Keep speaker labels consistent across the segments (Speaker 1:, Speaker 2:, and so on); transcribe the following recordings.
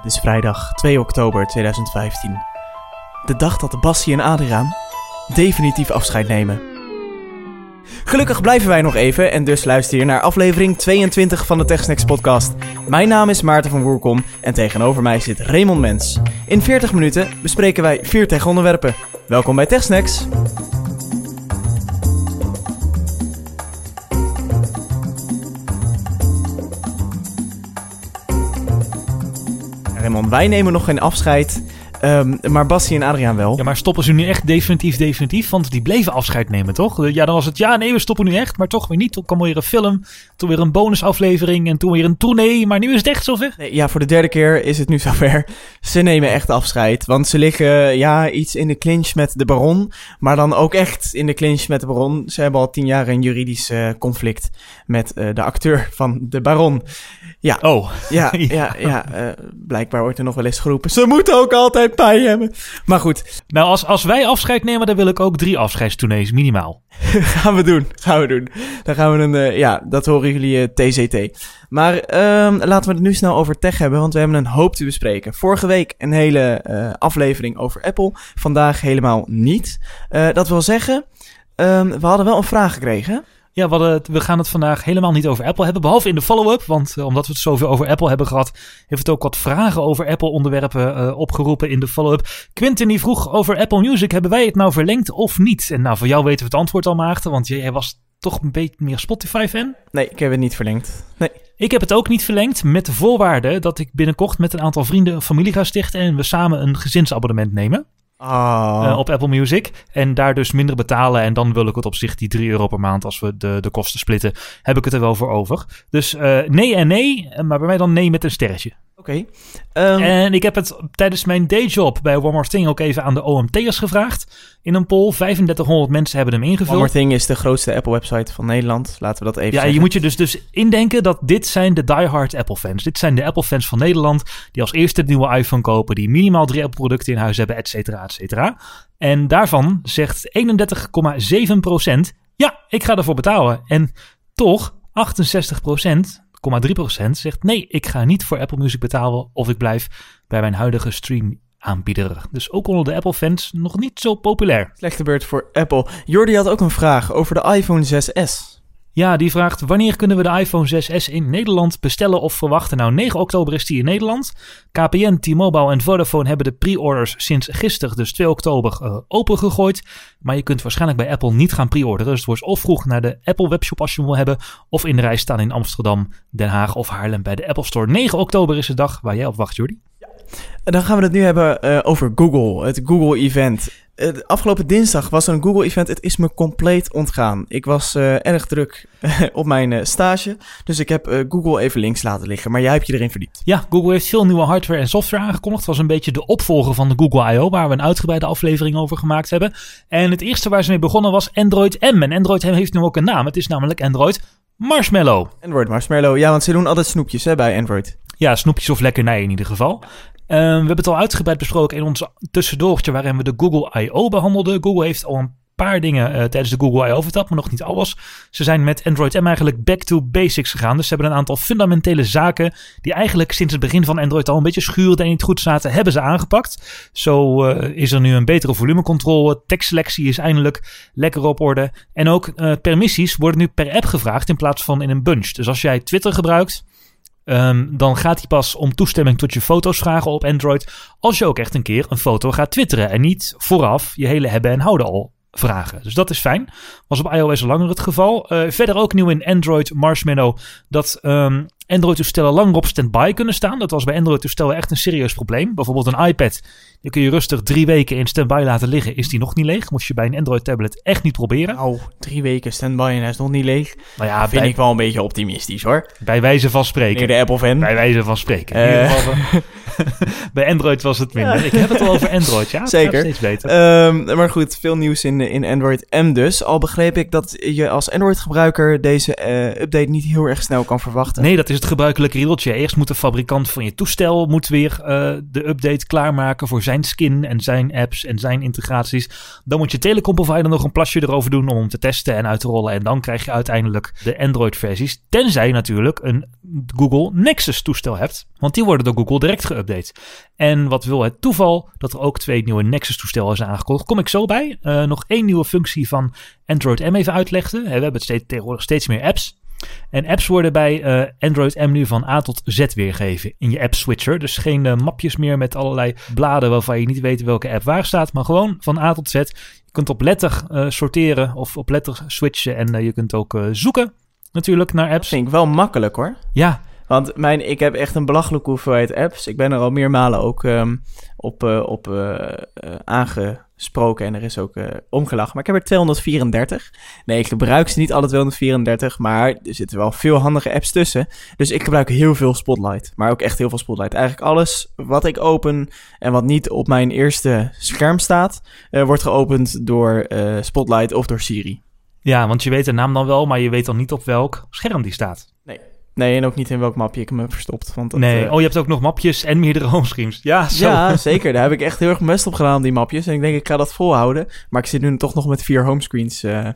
Speaker 1: Het is vrijdag 2 oktober 2015. De dag dat Bassie en Adriaan definitief afscheid nemen. Gelukkig blijven wij nog even en dus luister je naar aflevering 22 van de TechSnacks podcast. Mijn naam is Maarten van Woerkom en tegenover mij zit Raymond Mens. In 40 minuten bespreken wij vier tech-onderwerpen. Welkom bij TechSnacks. Raymond, wij nemen nog geen afscheid, ehm, maar Bassie en Adriaan wel.
Speaker 2: Ja, maar stoppen ze nu echt definitief, definitief? Want die bleven afscheid nemen, toch? Ja, dan was het, ja, nee, we stoppen nu echt, maar toch weer niet. Toen kwam weer een film, toen weer een bonusaflevering en toen weer een tournee. Maar nu is het echt zover.
Speaker 1: Nee, ja, voor de derde keer is het nu zover. Ze nemen echt afscheid, want ze liggen ja, iets in de clinch met de baron, maar dan ook echt in de clinch met de baron. Ze hebben al tien jaar een juridisch eh, conflict met eh, de acteur van de baron. Ja,
Speaker 2: Oh,
Speaker 1: ja, ja, ja eh, blijkbaar wordt er nog wel eens geroepen. Ze moeten ook altijd pijn hebben. Maar goed,
Speaker 2: nou als, als wij afscheid nemen, dan wil ik ook drie afscheidstournees, minimaal.
Speaker 1: gaan we doen. Gaan we doen. Dan gaan we een, eh, ja, dat horen jullie eh, TCT. Maar ehm, laten we het nu snel over tech hebben, want we hebben een hoop te bespreken. Vorige week een hele eh, aflevering over Apple. Vandaag helemaal niet. Eh, dat wil zeggen, ehm, we hadden wel een vraag gekregen.
Speaker 2: Ja, we, hadden we gaan het vandaag helemaal niet over Apple hebben, behalve in de follow-up. Want eh, omdat we het zoveel over Apple hebben gehad, heeft het ook wat vragen over Apple-onderwerpen eh, opgeroepen in de follow-up. Quintin die vroeg over Apple Music, hebben wij het nou verlengd of niet? En nou, voor jou weten we het antwoord al, Maarten, want jij was toch een beetje meer Spotify-fan.
Speaker 1: Nee, ik heb het niet verlengd. Nee.
Speaker 2: Ik heb het ook niet verlengd, met de voorwaarde dat ik binnenkort met een aantal vrienden een familie ga stichten en we samen een gezinsabonnement nemen.
Speaker 1: Oh.
Speaker 2: eh, op Apple Music. En daar dus minder betalen. En dan wil ik het op zich die 3 euro per maand, als we de, de kosten splitten, heb ik het er wel voor over. Dus eh, nee en nee, maar bij mij dan nee met een sterretje.
Speaker 1: Oké. Ehm,
Speaker 2: En ik heb het tijdens mijn dayjob bij One More Thing ook even aan de OMT'ers gevraagd. In een poll, 3500 mensen hebben hem
Speaker 1: One
Speaker 2: ingevuld.
Speaker 1: More Thing is de grootste Apple-website van Nederland. Laten we dat even
Speaker 2: Ja,
Speaker 1: zeggen.
Speaker 2: je moet je dus, dus indenken dat dit zijn de diehard Apple fans. Dit zijn de Apple fans van Nederland die als eerste de nieuwe iPhone kopen, die minimaal drie Apple producten in huis hebben, et cetera, et cetera. En daarvan zegt 31,7% ja, ik ga ervoor betalen. En toch 68,3% zegt nee, ik ga niet voor Apple Music betalen of ik blijf bij mijn huidige stream aanbieder. Dus ook onder de Apple fans nog niet zo populair.
Speaker 1: Slechte beurt voor Apple. Jordi had ook een vraag over de iPhone 6S.
Speaker 2: Ja, die vraagt wanneer kunnen we de iPhone 6s in Nederland bestellen of verwachten? Nou, 9 oktober is die in Nederland. KPN, T-Mobile en Vodafone hebben de pre-orders sinds gisteren, dus 2 oktober, eh, opengegooid. Maar je kunt waarschijnlijk bij Apple niet gaan pre-orderen. Dus het wordt of vroeg naar de Apple webshop als je hem wil hebben, of in de rij staan in Amsterdam, Den Haag of Haarlem bij de Apple Store. 9 oktober is de dag waar jij op wacht, Jordi.
Speaker 1: Dan gaan we het nu hebben eh, over Google, het Google-event. Eh, afgelopen dinsdag was er een Google-event. Het is me compleet ontgaan. Ik was eh, erg druk op mijn stage, dus ik heb Google even links laten liggen. Maar jij hebt je erin verdiept.
Speaker 2: Ja, Google heeft veel nieuwe hardware en software aangekondigd. Het was een beetje de opvolger van de Google I.O., waar we een uitgebreide aflevering over gemaakt hebben. En het eerste waar ze mee begonnen was Android M. En Android M heeft nu ook een naam. Het is namelijk Android Marshmallow.
Speaker 1: Android Marshmallow. Ja, want ze doen altijd snoepjes hè, bij Android.
Speaker 2: Ja, snoepjes of lekkernij in ieder geval. Ehm, we hebben het al uitgebreid besproken in ons tussendoortje waarin we de Google I.O. behandelden. Google heeft al een paar dingen eh, tijdens de Google I.O. verteld, maar nog niet alles. Ze zijn met Android M eigenlijk back to basics gegaan. Dus ze hebben een aantal fundamentele zaken die eigenlijk sinds het begin van Android al een beetje schuurden en niet goed zaten, hebben ze aangepakt. Zo eh, is er nu een betere volumecontrole. Tekstselectie is eindelijk lekker op orde. En ook eh, permissies worden nu per app gevraagd in plaats van in een bunch. Dus als jij Twitter gebruikt, Ehm, dan gaat hij pas om toestemming tot je foto's vragen op Android. Als je ook echt een keer een foto gaat twitteren. En niet vooraf je hele hebben en houden al vragen. Dus dat is fijn. Was op iOS langer het geval. Eh, verder ook nieuw in Android Marshmallow. Dat ehm, Android-toestellen langer op standby kunnen staan. Dat was bij Android-toestellen echt een serieus probleem. Bijvoorbeeld een iPad. Die kun je rustig drie weken in standby laten liggen. Is die nog niet leeg? Moet je bij een Android-tablet echt niet proberen.
Speaker 1: Nou, drie weken standby en hij is nog niet leeg.
Speaker 2: Nou ja,
Speaker 1: vind
Speaker 2: bij,
Speaker 1: ik wel een beetje optimistisch hoor.
Speaker 2: bij wijze van spreken.
Speaker 1: Meneer de Apple-fan.
Speaker 2: Bij wijze van spreken. In
Speaker 1: Eh.
Speaker 2: ieder geval, bij Android was het minder. Ik heb het al over Android, ja.
Speaker 1: Zeker.
Speaker 2: steeds beter.
Speaker 1: Ehm, maar goed, veel nieuws in, in Android M dus. Al begreep ik dat je als Android-gebruiker deze eh, update niet heel erg snel kan verwachten.
Speaker 2: Nee, dat is het gebruikelijke riedeltje. Eerst moet de fabrikant van je toestel moet weer eh, de update klaarmaken voor zijn skin en zijn apps en zijn integraties. Dan moet je telecomprovider nog een plasje erover doen om hem te testen en uit te rollen. En dan krijg je uiteindelijk de Android-versies. Tenzij je natuurlijk een Google Nexus toestel hebt. Want die worden door Google direct geüpdate. En wat wil het toeval dat er ook twee nieuwe Nexus-toestellen zijn aangekondigd. Kom ik zo bij. Uh, nog één nieuwe functie van Android M even uitleggen. We hebben steeds, tegenwoordig steeds meer apps. En apps worden bij uh, Android M nu van A tot Z weergegeven in je app switcher. Dus geen uh, mapjes meer met allerlei bladen waarvan je niet weet welke app waar staat. Maar gewoon van A tot Z. Je kunt op letter uh, sorteren of op letter switchen. En je kunt ook zoeken natuurlijk naar apps. Dat
Speaker 1: vind ik wel makkelijk hoor.
Speaker 2: Ja,
Speaker 1: want mijn, ik heb echt een belachelijke hoeveelheid apps. Ik ben er al meermalen ook um, op, op uh, uh, aangesproken en er is ook omgelachen. Maar ik heb er 234. Nee, ik gebruik ze niet alle 234, maar er zitten wel veel handige apps tussen. Dus ik gebruik heel veel Spotlight, maar ook echt heel veel Spotlight. Eigenlijk alles wat ik open en wat niet op mijn eerste scherm staat, wordt geopend door Spotlight of door Siri.
Speaker 2: Ja, want je weet de naam dan wel, maar je weet dan niet op welk scherm die staat.
Speaker 1: Nee. Nee, en ook niet in welk mapje ik hem heb verstopt. Want dat,
Speaker 2: nee,
Speaker 1: uh...
Speaker 2: oh, je hebt ook nog mapjes en meerdere homescreens. Ja, zo.
Speaker 1: ja, zeker. Daar heb ik echt heel erg best op gedaan, die mapjes. En ik denk, ik ga dat volhouden. Maar ik zit nu toch nog met vier homescreens. Uh,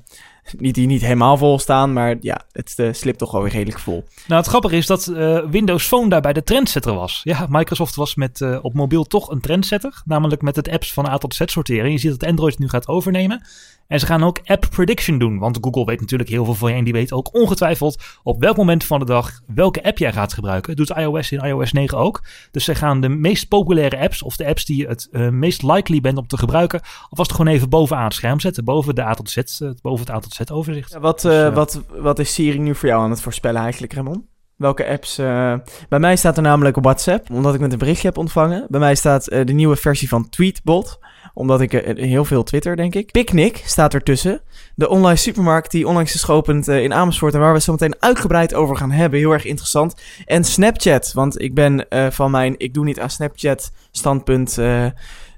Speaker 1: niet die niet helemaal vol staan, maar ja, het uh, slipt toch wel weer redelijk vol.
Speaker 2: Nou, het grappige is dat uh, Windows Phone daarbij de trendsetter was. Ja, Microsoft was met, uh, op mobiel toch een trendsetter. Namelijk met het apps van A tot Z sorteren. Je ziet dat Android het nu gaat overnemen. En ze gaan ook app prediction doen. Want Google weet natuurlijk heel veel van je. En die weet ook ongetwijfeld op welk moment van de dag welke app jij gaat gebruiken. Dat doet iOS in iOS 9 ook. Dus ze gaan de meest populaire apps, of de apps die je het uh, meest likely bent om te gebruiken, alvast gewoon even bovenaan het scherm zetten. Boven, de A tot Z, uh, boven het A tot Z overzicht.
Speaker 1: Ja, wat, uh, dus, wat, wat is Siri nu voor jou aan het voorspellen eigenlijk, Ramon? Welke apps? Uh, bij mij staat er namelijk WhatsApp, omdat ik met een berichtje heb ontvangen. Bij mij staat uh, de nieuwe versie van Tweetbot, omdat ik uh, heel veel Twitter, denk ik. Picnic staat ertussen. De online supermarkt die onlangs is geopend in Amersfoort en waar we het zo meteen uitgebreid over gaan hebben. Heel erg interessant. En Snapchat, want ik ben van mijn ik doe niet aan Snapchat standpunt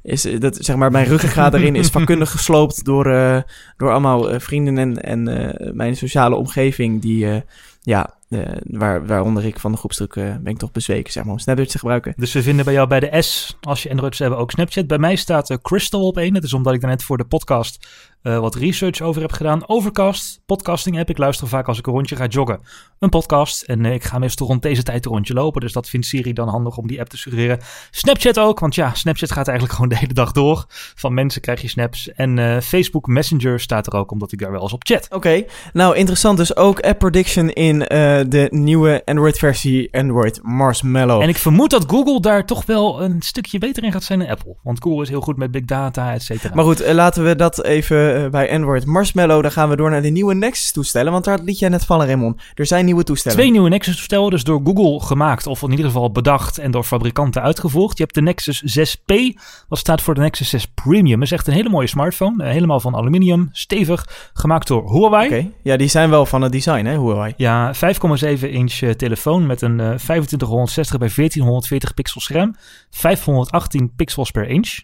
Speaker 1: is dat zeg maar mijn ruggengraat erin is vakkundig gesloopt door, uh, door allemaal vrienden en, en mijn sociale omgeving die ja, waar, waaronder ik van de groepsdruk uh, ben ik toch bezweken, zeg maar, om Snapchat te gebruiken.
Speaker 2: Dus we vinden bij jou bij de S, als je Android hebben, ook Snapchat. Bij mij staat uh, Crystal op één. Dat is omdat ik daarnet voor de podcast wat research over heb gedaan. Overcast, podcasting app. Ik luister vaak als ik een rondje ga joggen. Een podcast. En ik ga meestal rond deze tijd een rondje lopen. Dus dat vindt Siri dan handig om die app te suggereren. Snapchat ook, want ja, Snapchat gaat eigenlijk gewoon de hele dag door. Van mensen krijg je snaps. En Facebook Messenger staat er ook, omdat ik daar wel eens op chat.
Speaker 1: Oké, okay. nou interessant. Dus ook app prediction in de nieuwe Android-versie Android Marshmallow.
Speaker 2: En ik vermoed dat Google daar toch wel een stukje beter in gaat zijn dan Apple. Want Google is heel goed met big data, et cetera.
Speaker 1: Maar goed, laten we dat even bij Android Marshmallow. Dan gaan we door naar de nieuwe Nexus-toestellen. Want daar liet jij net vallen, Raymond. Er zijn nieuwe toestellen.
Speaker 2: Twee nieuwe Nexus-toestellen, dus door Google gemaakt. Of in ieder geval bedacht en door fabrikanten uitgevoerd. Je hebt de Nexus 6P, wat staat voor de Nexus 6 Premium. is echt een hele mooie smartphone. helemaal van aluminium, stevig, gemaakt door Huawei.
Speaker 1: Oké, okay. ja, die zijn wel van het design, hè, Huawei.
Speaker 2: Ja, 5,7 inch uh, telefoon met een uh, 2560 bij 1440 pixel scherm. 518 pixels per inch.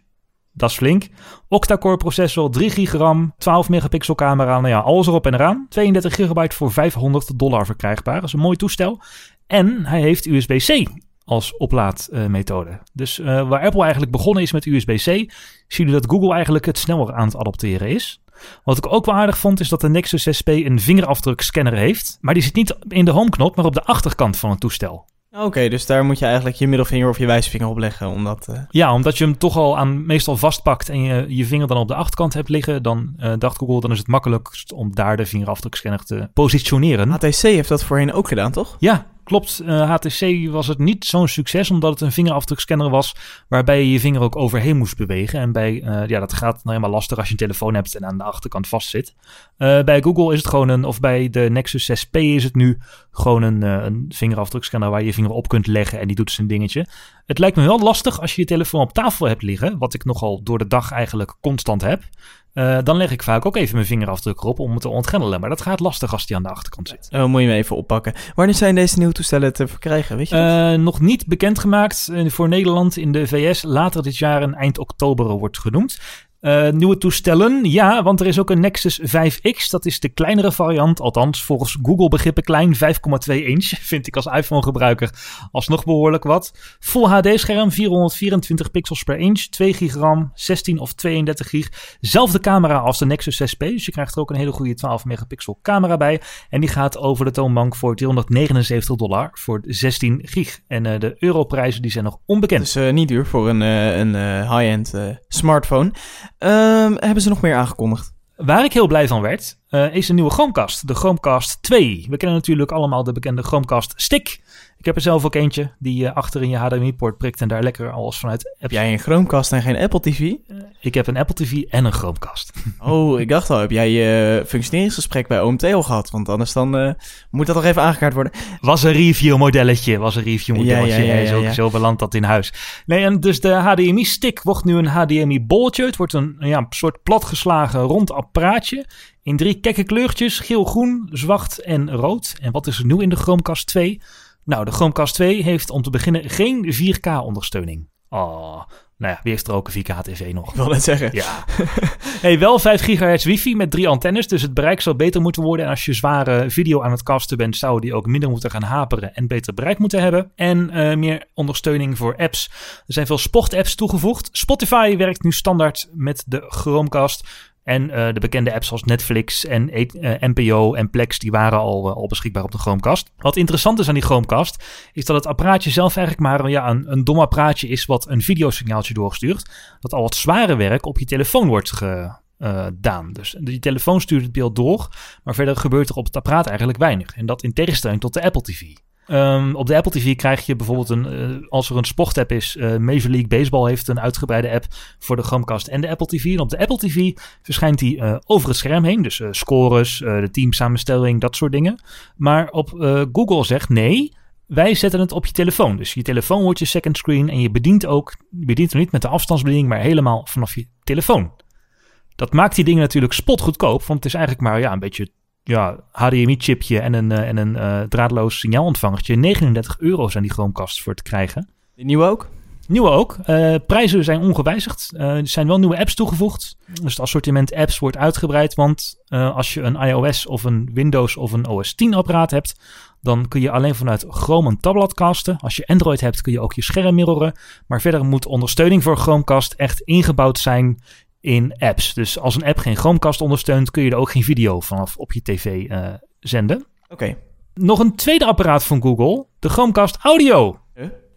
Speaker 2: Dat is flink. Octa-core processor, 3 GB RAM, 12 megapixel camera. Nou ja, alles erop en eraan. 32 gigabyte voor 500 dollar verkrijgbaar. Dat is een mooi toestel. En hij heeft USB-C als oplaadmethode. Dus uh, waar Apple eigenlijk begonnen is met USB-C, zien jullie dat Google eigenlijk het sneller aan het adopteren is. Wat ik ook wel aardig vond, is dat de Nexus 6P een vingerafdrukscanner heeft. Maar die zit niet in de homeknop, maar op de achterkant van het toestel.
Speaker 1: Oké, okay, dus daar moet je eigenlijk je middelvinger of je wijsvinger op leggen. Omdat, uh...
Speaker 2: Ja, omdat je hem toch al aan meestal vastpakt en je je vinger dan op de achterkant hebt liggen. Dan uh, dacht Google, dan is het makkelijkst om daar de vingerafdrukscanner te positioneren.
Speaker 1: HTC heeft dat voorheen ook gedaan, toch?
Speaker 2: Ja, klopt. HTC was het niet zo'n succes, omdat het een vingerafdrukscanner was waarbij je je vinger ook overheen moest bewegen. En bij, uh, ja, dat gaat nou helemaal lastig als je een telefoon hebt en aan de achterkant vastzit. Uh, bij Google is het gewoon een, of bij de Nexus 6P is het nu gewoon een, een vingerafdrukscanner waar je je vinger op kunt leggen en die doet zijn dingetje. Het lijkt me wel lastig als je je telefoon op tafel hebt liggen, wat ik nogal door de dag eigenlijk constant heb. Uh, dan leg ik vaak ook even mijn vingerafdruk erop om het te ontgrendelen. Maar dat gaat lastig als die aan de achterkant zit.
Speaker 1: Oh, moet je me even oppakken. Wanneer zijn deze nieuwe toestellen te verkrijgen? Weet je
Speaker 2: uh, nog niet bekendgemaakt voor Nederland in de VS. Later dit jaar en eind oktober wordt genoemd. Uh, nieuwe toestellen, ja, want er is ook een Nexus 5X. Dat is de kleinere variant, althans volgens Google begrippen klein, 5,2 inch. Vind ik als iPhone-gebruiker alsnog behoorlijk wat. Full HD-scherm, 424 pixels per inch, 2 gig RAM, 16 of 32 gig. Zelfde camera als de Nexus 6P, dus je krijgt er ook een hele goede 12 megapixel camera bij. En die gaat over de toonbank voor 379 dollar voor 16 gig. En uh, de europrijzen die zijn nog onbekend.
Speaker 1: Dus niet duur voor een, een high-end smartphone. Um, hebben ze nog meer aangekondigd?
Speaker 2: Waar ik heel blij van werd, uh, is een nieuwe Chromecast. De Chromecast 2. We kennen natuurlijk allemaal de bekende Chromecast Stick. Ik heb er zelf ook eentje die je achter in je HDMI-poort prikt en daar lekker alles vanuit...
Speaker 1: Heb jij een Chromecast en geen Apple TV? Uh,
Speaker 2: ik heb een Apple TV en een Chromecast.
Speaker 1: Oh, ik dacht al, heb jij je functioneringsgesprek bij OMT al gehad? Want anders dan uh, moet dat nog even aangekaart worden.
Speaker 2: Was een review modelletje, was een review modelletje. Ja, ja, ja, ja, zo, zo belandt dat in huis. Nee, en dus de HDMI-stick wordt nu een HDMI-bolletje. Het wordt een, ja, een soort platgeslagen rond apparaatje. In drie kekke kleurtjes, geel, groen, zwart en rood. En wat is er nieuw in de Chromecast 2? Nou, de Chromecast 2 heeft om te beginnen geen 4K-ondersteuning. Oh, nou ja, wie heeft er ook een 4K-tv nog?
Speaker 1: Ik wil net zeggen.
Speaker 2: Ja. hey, wel 5 GHz wifi met drie antennes, dus het bereik zal beter moeten worden. En als je zware video aan het casten bent, zou die ook minder moeten gaan haperen en beter bereik moeten hebben. En uh, meer ondersteuning voor apps. Er zijn veel sport-apps toegevoegd. Spotify werkt nu standaard met de Chromecast. En uh, de bekende apps zoals Netflix en eh, NPO en Plex, die waren al, uh, al beschikbaar op de Chromecast. Wat interessant is aan die Chromecast, is dat het apparaatje zelf eigenlijk maar ja, een, een dom apparaatje is wat een videosignaaltje doorstuurt. Dat al het zware werk op je telefoon wordt gedaan. Dus die telefoon stuurt het beeld door, maar verder gebeurt er op het apparaat eigenlijk weinig. En dat in tegenstelling tot de Apple TV. Um, op de Apple TV krijg je bijvoorbeeld een, uh, als er een sportapp is, uh, Major League Baseball heeft een uitgebreide app voor de Chromecast en de Apple TV. En op de Apple TV verschijnt die uh, over het scherm heen, dus scores, de teamsamenstelling, dat soort dingen. Maar op Google zegt nee, wij zetten het op je telefoon. Dus je telefoon wordt je second screen en je bedient ook, je bedient hem niet met de afstandsbediening, maar helemaal vanaf je telefoon. Dat maakt die dingen natuurlijk spotgoedkoop, want het is eigenlijk maar ja, een beetje ja, HDMI-chipje en een, uh, en een uh, draadloos signaalontvangertje. 39 euro zijn die Chromecast voor te krijgen.
Speaker 1: Die nieuwe ook?
Speaker 2: Nieuwe ook. Uh, prijzen zijn ongewijzigd. er zijn wel nieuwe apps toegevoegd. Dus het assortiment apps wordt uitgebreid. Want als je een iOS of een Windows of een OS 10 apparaat hebt, dan kun je alleen vanuit Chrome een tablet casten. Als je Android hebt, kun je ook je scherm mirroren. Maar verder moet ondersteuning voor Chromecast echt ingebouwd zijn in apps. Dus als een app geen Chromecast ondersteunt, kun je er ook geen video vanaf op je tv uh, zenden.
Speaker 1: Oké.
Speaker 2: Nog een tweede apparaat van Google, de Chromecast Audio.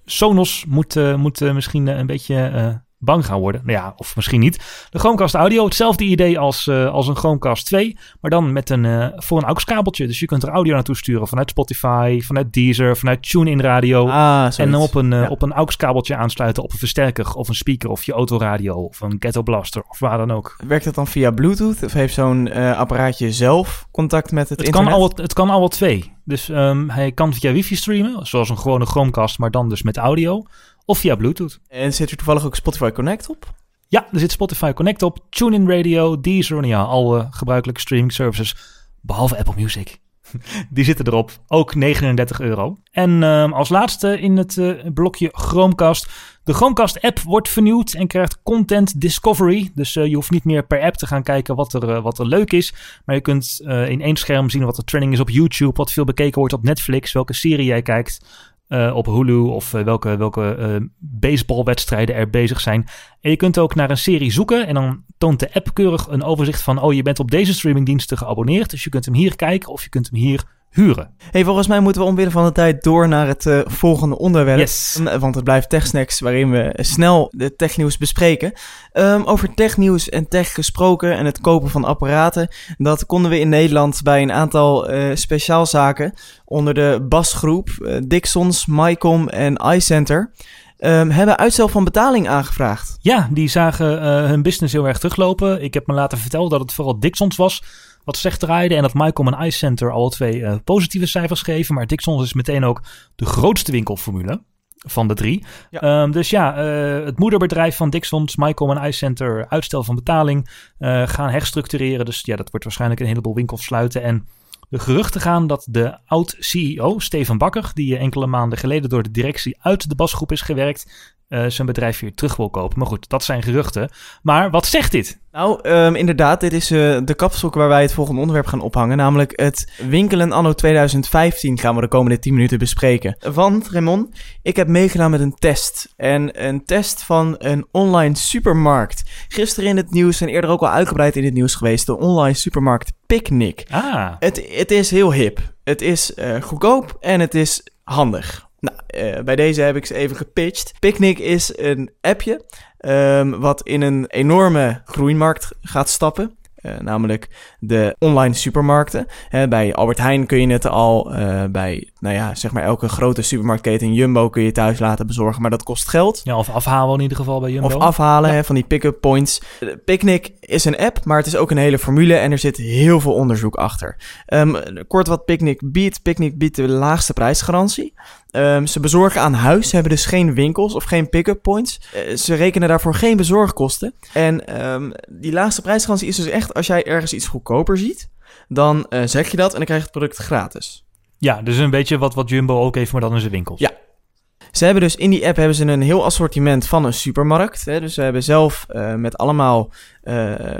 Speaker 2: Sonos moet, uh, moet uh, misschien een beetje bang gaan worden. Nou ja, of misschien niet. De Chromecast Audio, hetzelfde idee als, uh, als een Chromecast 2, maar dan met een, uh, voor een AUX-kabeltje. Dus je kunt er audio naartoe sturen vanuit Spotify, vanuit Deezer, vanuit TuneIn Radio.
Speaker 1: Ah,
Speaker 2: en dan op een, uh, ja. op een AUX-kabeltje aansluiten op een versterker of een speaker of je autoradio of een ghetto blaster of waar dan ook.
Speaker 1: Werkt dat dan via Bluetooth of heeft zo'n apparaatje zelf contact met het,
Speaker 2: het
Speaker 1: internet?
Speaker 2: Kan al, het kan al wel twee. Dus um, hij kan via wifi streamen, zoals een gewone Chromecast, maar dan dus met audio. Of via Bluetooth.
Speaker 1: En zit er toevallig ook Spotify Connect op?
Speaker 2: Ja, er zit Spotify Connect op. TuneIn Radio, Deezer, ja, alle gebruikelijke streaming services. Behalve Apple Music. Die zitten erop. Ook 39 euro. En uh, als laatste in het uh, blokje Chromecast. De Chromecast app wordt vernieuwd en krijgt content discovery. Dus uh, je hoeft niet meer per app te gaan kijken wat er, wat er leuk is. Maar je kunt in één scherm zien wat de trending is op YouTube. Wat veel bekeken wordt op Netflix. Welke serie jij kijkt. Uh, op Hulu of uh, welke, welke uh, baseballwedstrijden er bezig zijn. En je kunt ook naar een serie zoeken en dan toont de app keurig een overzicht van... oh, je bent op deze streamingdiensten geabonneerd, dus je kunt hem hier kijken of je kunt hem hier huren.
Speaker 1: Hey, volgens mij moeten we omwille van de tijd door naar het uh, volgende onderwerp.
Speaker 2: Yes.
Speaker 1: Want het blijft TechSnacks, waarin we snel de technieuws bespreken. Um, over technieuws en tech gesproken en het kopen van apparaten. Dat konden we in Nederland bij een aantal uh, speciaalzaken onder de BAS-groep, uh, Dixons, MyCom en iCenter. Um, hebben uitstel van betaling aangevraagd.
Speaker 2: Ja, die zagen hun business heel erg teruglopen. Ik heb me laten vertellen dat het vooral Dixons was wat slecht draaide. En dat Mycom en Ice Center alle twee uh, positieve cijfers geven. Maar Dixons is meteen ook de grootste winkelformule van de drie. Ja. Um, dus ja, uh, het moederbedrijf van Dixons, Mycom en Ice Center, uitstel van betaling, uh, gaan herstructureren. Dus ja, dat wordt waarschijnlijk een heleboel winkels sluiten. En de geruchten gaan dat de oud-CEO, Steven Bakker, die enkele maanden geleden door de directie uit de basgroep is gewerkt, eh, zijn bedrijf weer terug wil kopen. Maar goed, dat zijn geruchten. Maar wat zegt dit?
Speaker 1: Nou, ehm, inderdaad, dit is eh, de kapstok waar wij het volgende onderwerp gaan ophangen. Namelijk het winkelen anno 2015 gaan we de komende 10 minuten bespreken. Want, Raymond, ik heb meegedaan met een test. En een test van een online supermarkt. Gisteren in het nieuws en eerder ook al uitgebreid in het nieuws geweest. De online supermarkt Picnic.
Speaker 2: Ah,
Speaker 1: Het, het is heel hip. Het is eh, goedkoop en het is handig. Nou, eh, bij deze heb ik ze even gepitcht. Picnic is een appje ehm, wat in een enorme groeimarkt gaat stappen. Eh, namelijk de online supermarkten. Bij Albert Heijn kun je het al. eh, bij nou ja, zeg maar elke grote supermarktketen. Jumbo kun je thuis laten bezorgen. Maar dat kost geld.
Speaker 2: ja, of afhalen in ieder geval bij Jumbo.
Speaker 1: Of afhalen hè, van die pick-up points. Picnic is een app, maar het is ook een hele formule en er zit heel veel onderzoek achter. Ehm, kort wat Picnic biedt. Picnic biedt de laagste prijsgarantie. Ehm, ze bezorgen aan huis, ze hebben dus geen winkels of geen pick-up points. Eh, ze rekenen daarvoor geen bezorgkosten. En ehm, die laagste prijsgarantie is dus echt als jij ergens iets goedkoper ziet, dan eh, zeg je dat en dan krijg je het product gratis.
Speaker 2: Ja, dus een beetje wat, wat Jumbo ook heeft, maar dan in zijn winkels.
Speaker 1: Ja. Ze hebben dus in die app hebben ze een heel assortiment van een supermarkt. Hè? Dus ze hebben zelf eh, met allemaal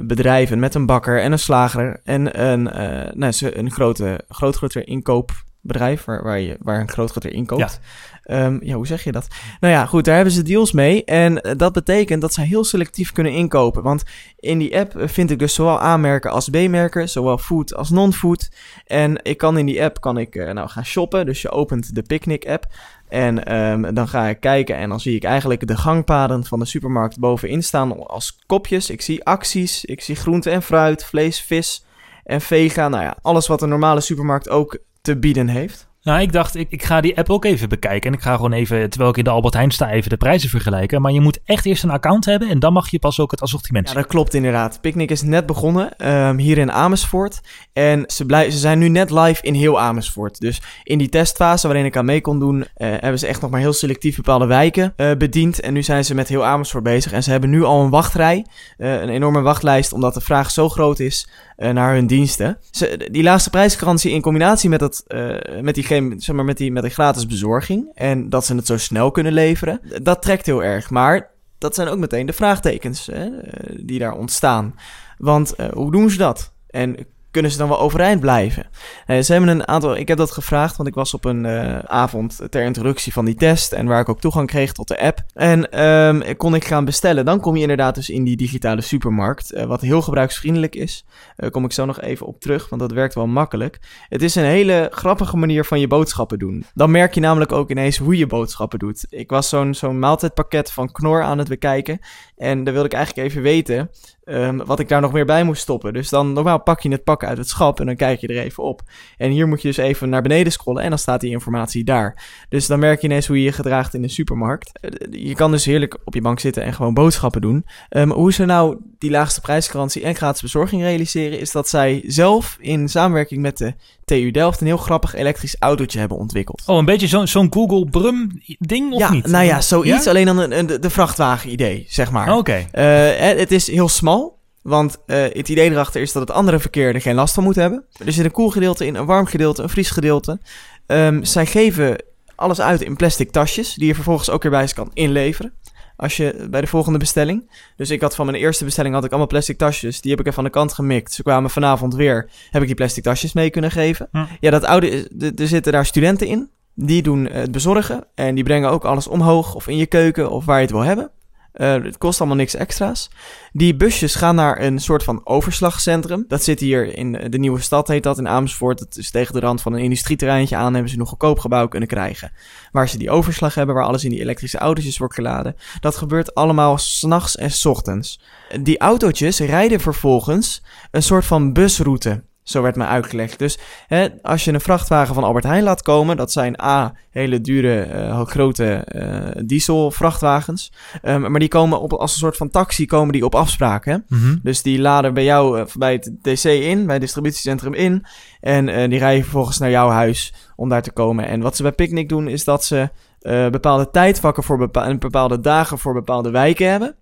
Speaker 1: bedrijven, met een bakker en een slager en een, eh nou, een grote, grootgroter inkoopbedrijf waar, waar, je, waar een grootgroter inkoopt. Ja. ja, hoe zeg je dat? Nou ja, goed, daar hebben ze deals mee. En eh, dat betekent dat zij heel selectief kunnen inkopen. Want in die app eh, vind ik dus zowel A-merken als B-merken, zowel food als non-food. En ik kan in die app kan ik, eh, nou, gaan shoppen. Dus je opent de Picnic app. En ehm, dan ga ik kijken en dan zie ik eigenlijk de gangpaden van de supermarkt bovenin staan als kopjes. Ik zie acties, ik zie groente en fruit, vlees, vis en vega. Nou ja, alles wat een normale supermarkt ook te bieden heeft.
Speaker 2: Nou, ik dacht, ik, ik ga die app ook even bekijken. En ik ga gewoon even, terwijl ik in de Albert Heijn sta, even de prijzen vergelijken. Maar je moet echt eerst een account hebben en dan mag je pas ook het assortiment
Speaker 1: Ja,
Speaker 2: zien.
Speaker 1: dat klopt inderdaad. Picnic is net begonnen ehm, hier in Amersfoort. En ze, blij- ze zijn nu net live in heel Amersfoort. Dus in die testfase waarin ik aan mee kon doen, eh, hebben ze echt nog maar heel selectief bepaalde wijken eh, bediend. En nu zijn ze met heel Amersfoort bezig. En ze hebben nu al een wachtrij, eh, een enorme wachtlijst, omdat de vraag zo groot is eh, naar hun diensten. Ze, die laagste prijsgarantie in combinatie met, dat, eh, met, die, zeg maar, met, die, met die gratis bezorging en dat ze het zo snel kunnen leveren, dat trekt heel erg. Maar dat zijn ook meteen de vraagtekens hè, eh, die daar ontstaan. Want hoe doen ze dat? En kunnen ze dan wel overeind blijven? Eh, ze hebben een aantal. Ik heb dat gevraagd, want ik was op een eh, avond ter introductie van die test. En waar ik ook toegang kreeg tot de app. En ehm, kon ik gaan bestellen. Dan kom je inderdaad dus in die digitale supermarkt. eh, wat heel gebruiksvriendelijk is. Daar kom ik zo nog even op terug, want dat werkt wel makkelijk. Het is een hele grappige manier van je boodschappen doen. Dan merk je namelijk ook ineens hoe je boodschappen doet. Ik was zo'n zo'n maaltijdpakket van Knor aan het bekijken. En daar wilde ik eigenlijk even weten ehm, wat ik daar nog meer bij moest stoppen. Dus dan normaal pak je het pak uit het schap en dan kijk je er even op. En hier moet je dus even naar beneden scrollen en dan staat die informatie daar. Dus dan merk je ineens hoe je je gedraagt in de supermarkt. Eh, Je kan dus heerlijk op je bank zitten en gewoon boodschappen doen. Ehm, hoe ze nou die laagste prijsgarantie en gratis bezorging realiseren, is dat zij zelf in samenwerking met de TU Delft een heel grappig elektrisch autootje hebben ontwikkeld.
Speaker 2: Oh, een beetje zo'n zo'n Google Brum ding of
Speaker 1: ja,
Speaker 2: niet?
Speaker 1: nou ja, zoiets.
Speaker 2: Ja?
Speaker 1: Alleen dan een, een- de, de vrachtwagen-idee, zeg maar.
Speaker 2: Oké.
Speaker 1: Eh, hè, het is heel smal. Want eh, het idee erachter is dat het andere verkeer er geen last van moet hebben. Er zit een koel gedeelte in, een warm gedeelte, een vries gedeelte. Ehm, zij geven alles uit in plastic tasjes, die je vervolgens ook weer bij ze kan inleveren. Als je bij de volgende bestelling. Dus ik had van mijn eerste bestelling had ik allemaal plastic tasjes. Die heb ik even aan de kant gemikt. Ze kwamen vanavond weer. Heb ik die plastic tasjes mee kunnen geven.
Speaker 2: Hm.
Speaker 1: Ja, dat oude, d- er zitten daar studenten in. Die doen eh, het bezorgen. En die brengen ook alles omhoog of in je keuken of waar je het wil hebben. Eh, het kost allemaal niks extra's. Die busjes gaan naar een soort van overslagcentrum. Dat zit hier in de nieuwe stad, heet dat, in Amersfoort. Dat is tegen de rand van een industrieterreintje aan. Hebben ze nog goedkoop gebouw kunnen krijgen. Waar ze die overslag hebben, waar alles in die elektrische autootjes wordt geladen. Dat gebeurt allemaal s'nachts en s ochtends. Die autootjes rijden vervolgens een soort van busroute. Zo werd mij uitgelegd. Dus hè, als je een vrachtwagen van Albert Heijn laat komen, dat zijn A, hele dure, eh, grote eh dieselvrachtwagens. Um, maar die komen op, als een soort van taxi komen die op afspraak. Hè?
Speaker 2: Mhm.
Speaker 1: Dus die laden bij jou eh, bij het DC in, bij het distributiecentrum in. En die rijden vervolgens naar jouw huis om daar te komen. En wat ze bij Picnic doen, is dat ze bepaalde tijdvakken voor bepa en bepaalde dagen voor bepaalde wijken hebben.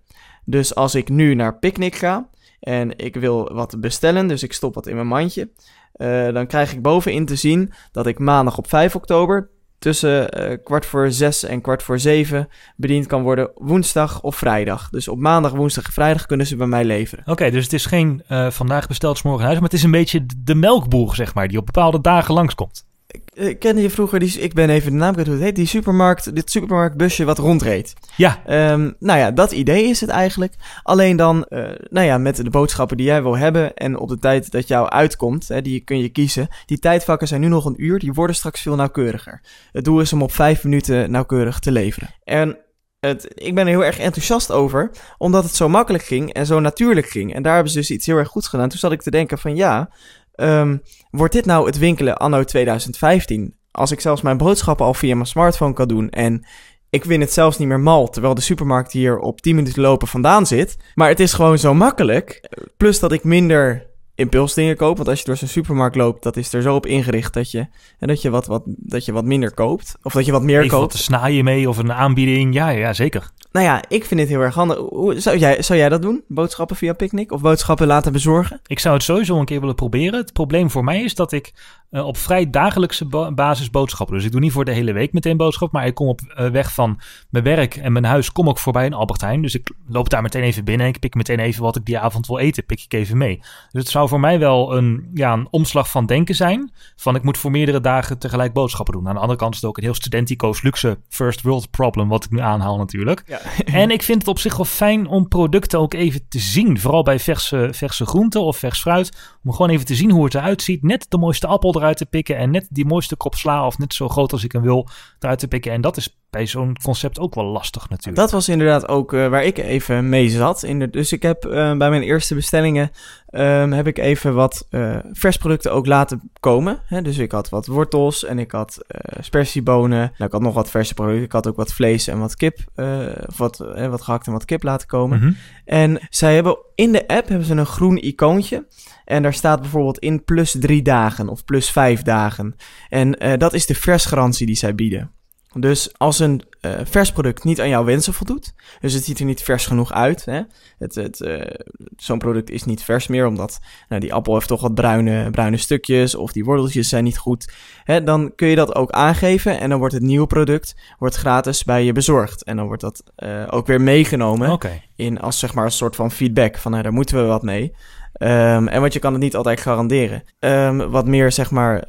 Speaker 1: Dus als ik nu naar Picnic ga en ik wil wat bestellen, dus ik stop wat in mijn mandje. eh, dan krijg ik bovenin te zien dat ik maandag op 5 oktober tussen eh, kwart voor zes en kwart voor zeven bediend kan worden woensdag of vrijdag. Dus op maandag, woensdag en vrijdag kunnen ze bij mij leveren.
Speaker 2: Oké, dus het is geen eh, vandaag besteld, morgen huis, maar het is een beetje de melkboer, zeg maar, die op bepaalde dagen langskomt.
Speaker 1: Ik kende je vroeger, die, ik ben even de naam kwijt hoe het heet, die supermarkt, dit supermarktbusje wat rondreed.
Speaker 2: Ja,
Speaker 1: Ehm, nou ja, dat idee is het eigenlijk. Alleen dan, eh, nou ja, met de boodschappen die jij wil hebben en op de tijd dat jou uitkomt, hè, die kun je kiezen. Die tijdvakken zijn nu nog een uur, die worden straks veel nauwkeuriger. Het doel is om op vijf minuten nauwkeurig te leveren. En het, ik ben er heel erg enthousiast over, omdat het zo makkelijk ging en zo natuurlijk ging. En daar hebben ze dus iets heel erg goeds gedaan. Toen zat ik te denken van ja, ehm, wordt dit nou het winkelen anno 2015? Als ik zelfs mijn boodschappen al via mijn smartphone kan doen en ik vind het zelfs niet meer mal, terwijl de supermarkt hier op 10 minuten lopen vandaan zit. Maar het is gewoon zo makkelijk. Plus dat ik minder impulsdingen koop. Want als je door zo'n supermarkt loopt, dat is er zo op ingericht dat je, en dat je, wat, wat, dat je wat minder koopt. Of dat je wat meer
Speaker 2: even wat
Speaker 1: koopt.
Speaker 2: te snaaien mee of een aanbieding. Ja, ja, zeker.
Speaker 1: Nou ja, ik vind het heel erg handig. Hoe, zou, jij, zou jij dat doen? Boodschappen via Picnic? Of boodschappen laten bezorgen?
Speaker 2: Ik zou het sowieso een keer willen proberen. Het probleem voor mij is dat ik eh, op vrij dagelijkse ba- basis boodschappen. Dus ik doe niet voor de hele week meteen boodschap. Maar ik kom op eh, weg van mijn werk en mijn huis. Kom ook voorbij een Albert Heijn. Dus ik loop daar meteen even binnen. En ik pik meteen even wat ik die avond wil eten. Pik ik even mee. Dus het zou voor mij wel een, ja, een omslag van denken zijn. Van ik moet voor meerdere dagen tegelijk boodschappen doen. Aan de andere kant is het ook een heel studentico's luxe first world problem. Wat ik nu aanhaal natuurlijk.
Speaker 1: Ja.
Speaker 2: En ik vind het op zich wel fijn om producten ook even te zien. Vooral bij verse, verse groenten of vers fruit. Om gewoon even te zien hoe het eruit ziet. Net de mooiste appel eruit te pikken. En net die mooiste kop sla. Of net zo groot als ik hem wil eruit te pikken. En dat is bij zo'n concept ook wel lastig natuurlijk.
Speaker 1: Dat was inderdaad ook eh, waar ik even mee zat. In de, dus ik heb eh, bij mijn eerste bestellingen ehm, heb ik even wat eh, versproducten ook laten komen. Hè? Dus ik had wat wortels en ik had spersiebonen. Nou, ik had nog wat verse producten. Ik had ook wat vlees en wat kip, of wat, wat gehakt en wat kip laten komen.
Speaker 2: Mhm.
Speaker 1: En zij hebben in de app hebben ze een groen icoontje. En daar staat bijvoorbeeld in plus drie dagen of plus vijf dagen. En dat is de versgarantie die zij bieden. Dus als een eh, vers product niet aan jouw wensen voldoet, dus het ziet er niet vers genoeg uit. Hè? Het, het, eh, zo'n product is niet vers meer, omdat nou, die appel heeft toch wat bruine, bruine stukjes of die worteltjes zijn niet goed. Hè? Dan kun je dat ook aangeven en dan wordt het nieuwe product wordt gratis bij je bezorgd. En dan wordt dat eh, ook weer meegenomen in als zeg maar een soort van feedback van nou, daar moeten we wat mee. Ehm, en want je kan het niet altijd garanderen. Ehm, wat meer zeg maar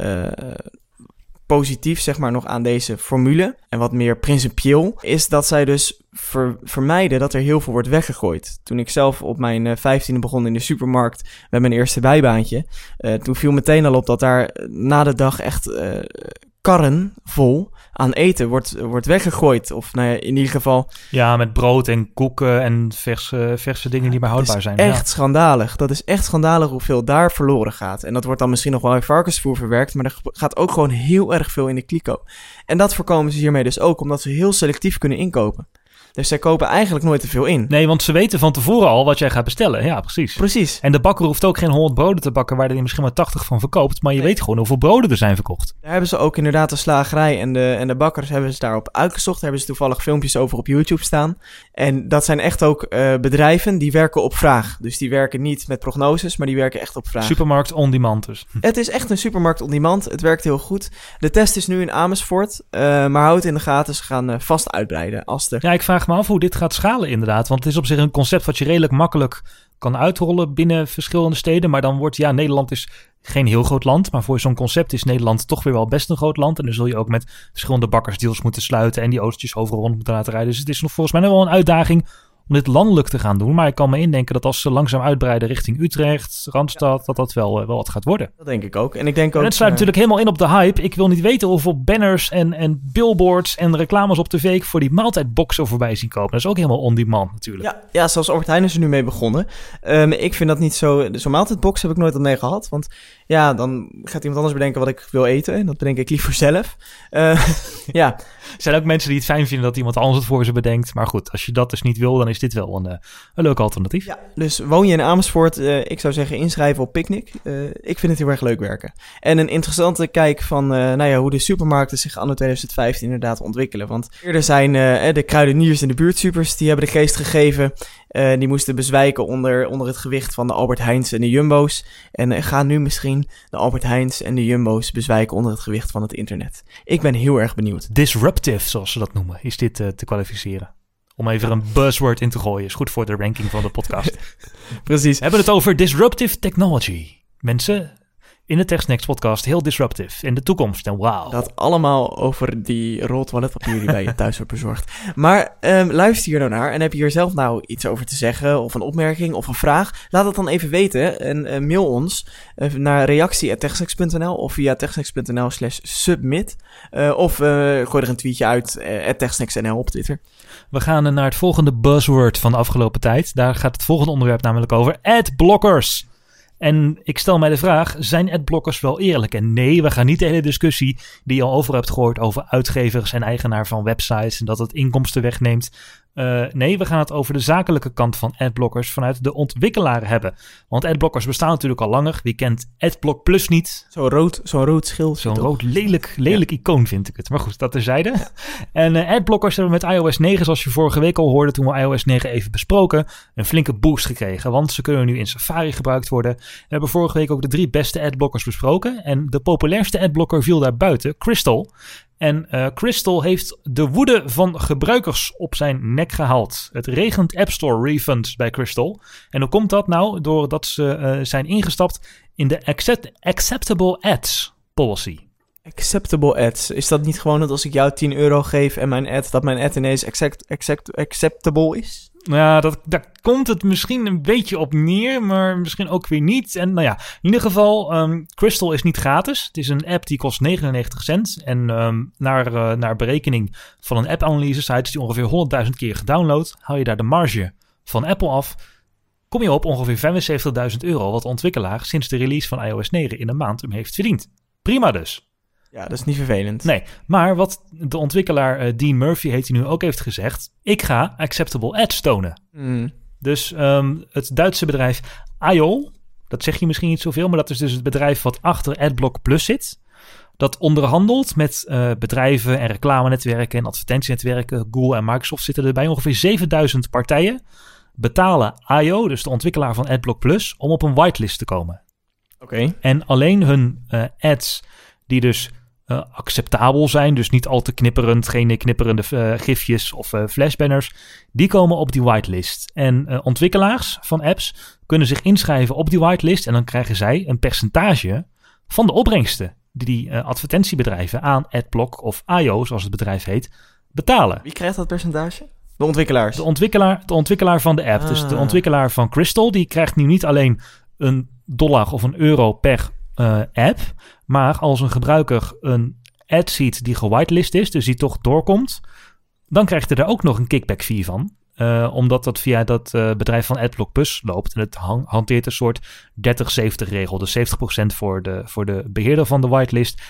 Speaker 1: positief zeg maar nog aan deze formule en wat meer principieel is dat zij dus ver- vermijden dat er heel veel wordt weggegooid. Toen ik zelf op mijn eh, vijftiende begon in de supermarkt met mijn eerste bijbaantje, eh, toen viel meteen al op dat daar eh, na de dag echt karren vol aan eten wordt, wordt weggegooid. Of nou ja, in ieder geval
Speaker 2: Ja, met brood en koeken en verse, verse dingen die maar houdbaar zijn.
Speaker 1: echt schandalig. Dat is echt schandalig hoeveel daar verloren gaat. En dat wordt dan misschien nog wel in varkensvoer verwerkt, maar er gaat ook gewoon heel erg veel in de kliko. En dat voorkomen ze hiermee dus ook, omdat ze heel selectief kunnen inkopen. Dus zij kopen eigenlijk nooit te veel in.
Speaker 2: Nee, want ze weten van tevoren al wat jij gaat bestellen. Ja, precies.
Speaker 1: Precies.
Speaker 2: En de bakker hoeft ook geen 100 broden te bakken waar hij misschien maar 80 van verkoopt. Maar je
Speaker 1: Nee.
Speaker 2: weet gewoon hoeveel broden er zijn verkocht.
Speaker 1: Daar hebben ze ook inderdaad de slagerij en de, en de bakkers hebben ze daarop uitgezocht. Daar hebben ze toevallig filmpjes over op YouTube staan. En dat zijn echt ook eh, bedrijven die werken op vraag. Dus die werken niet met prognoses, maar die werken echt op vraag.
Speaker 2: Supermarkt on demand dus.
Speaker 1: Het is echt een supermarkt on demand. Het werkt heel goed. De test is nu in Amersfoort. eh, maar houd het in de gaten. Ze gaan eh, vast uitbreiden als er...
Speaker 2: Ja, ik vraag me af hoe dit gaat schalen inderdaad. Want het is op zich een concept wat je redelijk makkelijk kan uitrollen binnen verschillende steden. Maar dan wordt, ja, Nederland is geen heel groot land. Maar voor zo'n concept is Nederland toch weer wel best een groot land. En dan zul je ook met verschillende bakkersdeals moeten sluiten. En die autootjes overal rond moeten laten rijden. Dus het is nog volgens mij nog wel een uitdaging om dit landelijk te gaan doen. Maar ik kan me indenken dat als ze langzaam uitbreiden richting Utrecht, Randstad, dat dat wel, eh, wel wat gaat worden.
Speaker 1: Dat denk ik ook. En ik denk ook...
Speaker 2: En het sluit
Speaker 1: eh,
Speaker 2: natuurlijk helemaal in op de hype. Ik wil niet weten hoeveel banners en, en billboards en reclames op tv ik voor die maaltijdboxen voorbij zien komen. Dat is ook helemaal on-demand natuurlijk.
Speaker 1: Ja, ja, zoals Albert Heijn is er nu mee begonnen. Ehm, ik vind dat niet zo... Zo'n maaltijdbox heb ik nooit wat mee gehad. Want ja, dan gaat iemand anders bedenken wat ik wil eten. En dat bedenk ik liever zelf. Eh, ja,
Speaker 2: Er zijn ook mensen die het fijn vinden dat iemand anders het voor ze bedenkt. Maar goed, als je dat dus niet wil, dan is is dit wel een, een leuk alternatief.
Speaker 1: Ja, dus woon je in Amersfoort, ik zou zeggen inschrijven op Picnic. ik vind het heel erg leuk werken. En een interessante kijk van nou ja, hoe de supermarkten zich anno 2015 inderdaad ontwikkelen. Want eerder zijn de kruideniers en de buurtsupers, die hebben de geest gegeven die moesten bezwijken onder, onder het gewicht van de Albert Heijns en de Jumbo's. En gaan nu misschien de Albert Heijns en de Jumbo's bezwijken onder het gewicht van het internet. Ik ben heel erg benieuwd.
Speaker 2: Disruptive, zoals ze dat noemen, is dit te kwalificeren. Om even een buzzword in te gooien. Is goed voor de ranking van de podcast.
Speaker 1: Precies.
Speaker 2: We hebben het over disruptive technology. Mensen, in de TechSnacks podcast heel disruptive in de toekomst. En wauw.
Speaker 1: Dat allemaal over die rol toiletpapier die bij je thuis wordt bezorgd. Maar um, luister hier nou naar en heb je hier zelf nou iets over te zeggen of een opmerking of een vraag? Laat het dan even weten en uh, mail ons uh, naar reactie.techsnacks.nl of via techsnacks.nl slash submit. Uh, of gooi er een tweetje uit uh, op Twitter.
Speaker 2: We gaan naar het volgende buzzword van de afgelopen tijd. Daar gaat het volgende onderwerp namelijk over adblockers. En ik stel mij de vraag: zijn adblockers wel eerlijk? En nee, we gaan niet de hele discussie die je al over hebt gehoord over uitgevers en eigenaar van websites en dat het inkomsten wegneemt. Uh, nee, we gaan het over de zakelijke kant van adblockers vanuit de ontwikkelaar hebben. Want adblockers bestaan natuurlijk al langer. Wie kent Adblock Plus niet?
Speaker 1: Zo'n rood, zo'n rood schild.
Speaker 2: Zo'n rood lelijk, lelijk icoon vind ik het. Maar goed, dat terzijde. Ja. En uh, adblockers hebben met iOS 9, zoals je vorige week al hoorde toen we iOS 9 even besproken, een flinke boost gekregen. Want ze kunnen nu in Safari gebruikt worden. We hebben vorige week ook de drie beste adblockers besproken. En de populairste adblocker viel daar buiten, Crystal. En uh, Crystal heeft de woede van gebruikers op zijn nek gehaald. Het regent App Store refunds bij Crystal. En hoe komt dat nou? Doordat ze uh, zijn ingestapt in de accept Acceptable Ads policy.
Speaker 1: Acceptable ads. Is dat niet gewoon dat als ik jou 10 euro geef en mijn ad, dat mijn ad ineens accept, accept, acceptable is?
Speaker 2: Ja, dat, daar komt het misschien een beetje op neer, maar misschien ook weer niet. En nou ja, in ieder geval, um, Crystal is niet gratis. Het is een app die kost 99 cent. En um, naar, uh, naar berekening van een app-analyse site die ongeveer 100.000 keer gedownload, haal je daar de marge van Apple af. Kom je op ongeveer 75.000 euro, wat ontwikkelaar sinds de release van iOS 9 in een maand hem heeft verdiend. Prima dus.
Speaker 1: Ja, dat is niet vervelend.
Speaker 2: Nee, maar wat de ontwikkelaar uh, Dean Murphy heet hij nu ook heeft gezegd, ik ga acceptable ads tonen.
Speaker 1: Mm.
Speaker 2: Dus um, het Duitse bedrijf IO, dat zeg je misschien niet zoveel, maar dat is dus het bedrijf wat achter AdBlock Plus zit. Dat onderhandelt met uh, bedrijven en reclamenetwerken en advertentienetwerken. Google en Microsoft zitten er bij ongeveer 7000 partijen. Betalen IO, dus de ontwikkelaar van AdBlock Plus, om op een whitelist te komen.
Speaker 1: Oké. Okay.
Speaker 2: En alleen hun uh, ads die dus uh, acceptabel zijn, dus niet al te knipperend, geen knipperende uh, gifjes of uh, flashbanners, die komen op die whitelist. En ontwikkelaars van apps kunnen zich inschrijven op die whitelist en dan krijgen zij een percentage van de opbrengsten die die advertentiebedrijven aan AdBlock of IO, zoals het bedrijf heet, betalen.
Speaker 1: Wie krijgt dat percentage? De ontwikkelaars?
Speaker 2: De ontwikkelaar, de ontwikkelaar van de app. Ah. Dus de ontwikkelaar van Crystal, die krijgt nu niet alleen een dollar of een euro per uh, app. Maar als een gebruiker een ad ziet die gewitelist is, dus die toch doorkomt, dan krijgt hij er ook nog een kickback fee van. Uh, omdat dat via dat uh, bedrijf van AdBlock Plus loopt. En het hanteert een soort 30-70 regel. Dus 70% voor de, voor de beheerder van de whitelist.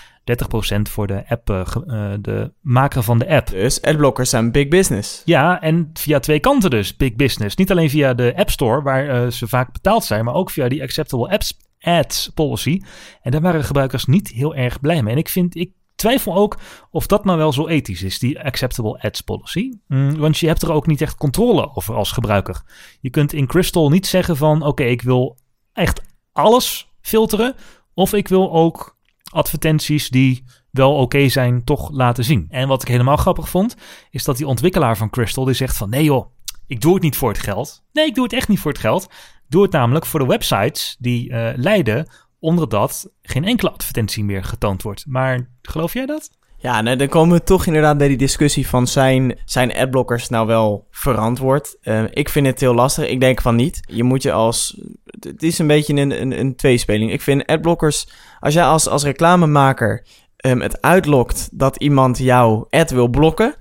Speaker 2: 30% voor de app, uh, de maker van de app.
Speaker 1: Dus adblockers zijn big business.
Speaker 2: Ja, en via twee kanten dus big business. Niet alleen via de App Store, waar ze vaak betaald zijn, maar ook via die Acceptable Apps ads policy. En daar waren gebruikers niet heel erg blij mee. En ik vind, ik twijfel ook of dat nou wel zo ethisch is, die acceptable ads policy. Mm, want je hebt er ook niet echt controle over als gebruiker. Je kunt in Crystal niet zeggen van oké, ik wil echt alles filteren. Of ik wil ook advertenties die wel oké zijn, toch laten zien. En wat ik helemaal grappig vond, is dat die ontwikkelaar van Crystal die zegt van nee joh, ik doe het niet voor het geld. Nee, ik doe het echt niet voor het geld. Doe het namelijk voor de websites die uh, leiden onder dat geen enkele advertentie meer getoond wordt. Maar geloof jij dat?
Speaker 1: Ja, nou, dan komen we toch inderdaad bij die discussie van zijn, zijn adblockers nou wel verantwoord? Uh, ik vind het heel lastig. Ik denk van niet. Je moet je als... Het is een beetje een, een, een tweespeling. Ik vind adblockers... Als jij als, als reclamemaker um, het uitlokt dat iemand jouw ad wil blokken...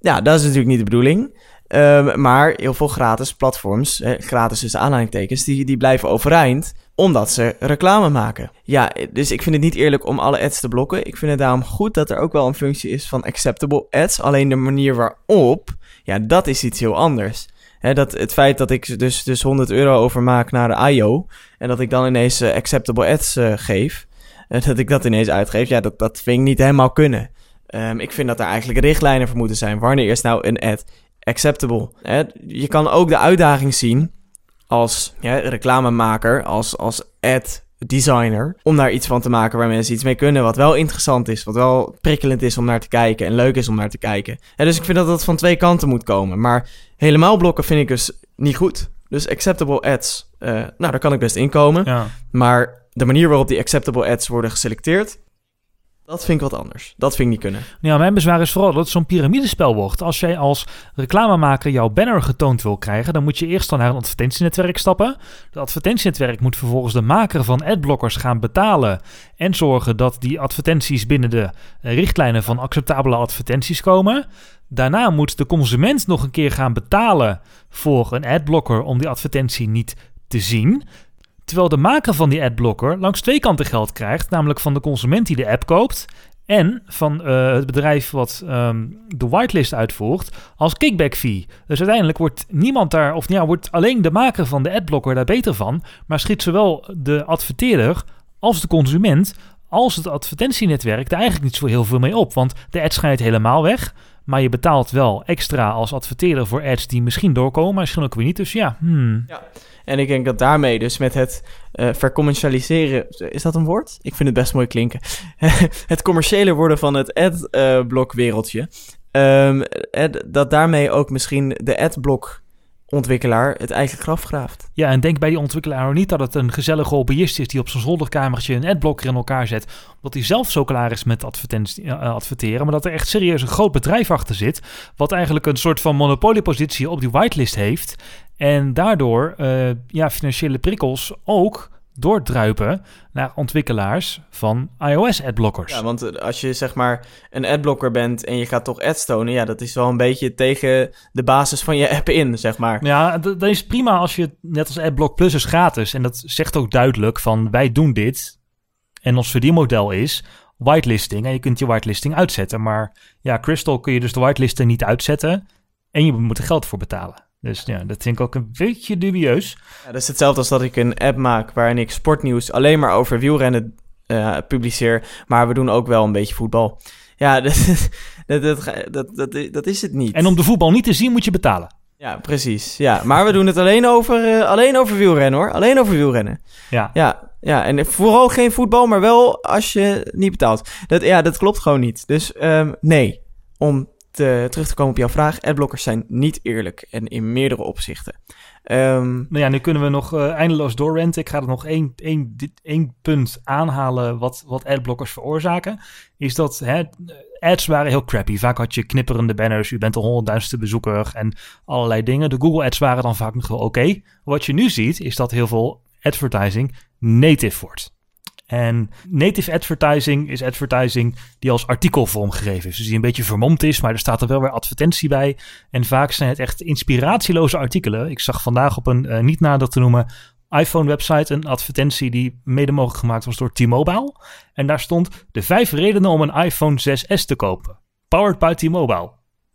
Speaker 1: Ja, dat is natuurlijk niet de bedoeling. Um, maar heel veel gratis platforms, gratis tussen aanhalingstekens, die, die blijven overeind omdat ze reclame maken. Ja, dus ik vind het niet eerlijk om alle ads te blokken. Ik vind het daarom goed dat er ook wel een functie is van acceptable ads. Alleen de manier waarop, ja, dat is iets heel anders. Dat het feit dat ik dus, dus 100 euro overmaak naar de IO en dat ik dan ineens eh, acceptable ads eh, geef, eh, dat ik dat ineens uitgeef, ja, dat, dat vind ik niet helemaal kunnen. Ehm, ik vind dat er eigenlijk richtlijnen voor moeten zijn. Wanneer is nou een ad acceptable? Hè? Je kan ook de uitdaging zien als ja, reclamemaker, als, als ad designer, om daar iets van te maken waar mensen iets mee kunnen, wat wel interessant is, wat wel prikkelend is om naar te kijken en leuk is om naar te kijken. En dus ik vind dat dat van twee kanten moet komen. Maar helemaal blokken vind ik dus niet goed. Dus acceptable ads, uh, nou, daar kan ik best inkomen.
Speaker 2: Ja.
Speaker 1: Maar de manier waarop die acceptable ads worden geselecteerd, dat vind ik wat anders. Dat vind ik niet kunnen.
Speaker 2: Ja, mijn bezwaar is vooral dat het zo'n piramidespel wordt. Als jij als reclamemaker jouw banner getoond wil krijgen, dan moet je eerst naar een advertentienetwerk stappen. Dat advertentienetwerk moet vervolgens de maker van adblockers gaan betalen en zorgen dat die advertenties binnen de richtlijnen van acceptabele advertenties komen. Daarna moet de consument nog een keer gaan betalen voor een adblocker om die advertentie niet te zien. Terwijl de maker van die adblocker langs twee kanten geld krijgt, namelijk van de consument die de app koopt en van uh, het bedrijf wat um, de whitelist uitvoert als kickback fee. Dus uiteindelijk wordt niemand daar, of ja, wordt alleen de maker van de adblocker daar beter van, maar schiet zowel de adverteerder als de consument als het advertentienetwerk daar eigenlijk niet zo heel veel mee op. Want de ad schijnt helemaal weg. Maar je betaalt wel extra als adverteerder voor ads die misschien doorkomen, maar misschien ook weer niet. Dus ja, hmm.
Speaker 1: ja. En ik denk dat daarmee dus met het uh, vercommercialiseren... Is dat een woord? Ik vind het best mooi klinken. het commerciële worden van het adblock wereldje. Um, dat daarmee ook misschien de adblock ontwikkelaar het eigen graf graaft.
Speaker 2: Ja, en denk bij die ontwikkelaar niet dat het een gezellige hobbyist is die op zijn zolderkamertje een adblocker in elkaar zet, omdat hij zelf zo klaar is met uh, adverteren, maar dat er echt serieus een groot bedrijf achter zit, wat eigenlijk een soort van monopoliepositie op die whitelist heeft en daardoor uh, ja, financiële prikkels ook doordruipen naar ontwikkelaars van iOS-adblockers.
Speaker 1: Ja, want als je zeg maar een adblocker bent en je gaat toch ads tonen, ja, dat is wel een beetje tegen de basis van je app in, zeg maar.
Speaker 2: Ja, dat is prima als je net als AdBlock Plus is gratis en dat zegt ook duidelijk van wij doen dit en ons verdienmodel is whitelisting en je kunt je whitelisting uitzetten, maar ja, Crystal kun je dus de whitelisting niet uitzetten en je moet er geld voor betalen. Dus ja, dat vind ik ook een beetje dubieus.
Speaker 1: Ja, dat is hetzelfde als dat ik een app maak waarin ik sportnieuws alleen maar over wielrennen uh, publiceer. Maar we doen ook wel een beetje voetbal. Ja, dat, dat, dat, dat, dat, is het niet.
Speaker 2: En om de voetbal niet te zien moet je betalen.
Speaker 1: Ja, precies. Ja, maar we doen het alleen over, uh, alleen over wielrennen hoor. Alleen over wielrennen.
Speaker 2: Ja.
Speaker 1: Ja, ja, en vooral geen voetbal, maar wel als je niet betaalt. Dat, ja, dat klopt gewoon niet. Dus um, nee, om te, terug te komen op jouw vraag. Adblockers zijn niet eerlijk en in meerdere opzichten. Um,
Speaker 2: nou ja, nu kunnen we nog uh, eindeloos doorrenten. Ik ga er nog één, één, één punt aanhalen wat, wat adblockers veroorzaken. Is dat hè, ads waren heel crappy. Vaak had je knipperende banners, u bent de honderdduizendste bezoeker en allerlei dingen. De Google ads waren dan vaak nog wel oké. Wat je nu ziet is dat heel veel advertising native wordt. En native advertising is advertising die als artikelvorm gegeven is. Dus die een beetje vermomd is, maar er staat er wel weer advertentie bij. En vaak zijn het echt inspiratieloze artikelen. Ik zag vandaag op een uh, niet nader te noemen iPhone-website een advertentie die mede mogelijk gemaakt was door T-Mobile. En daar stond de vijf redenen om een iPhone 6S te kopen. Powered by T-Mobile.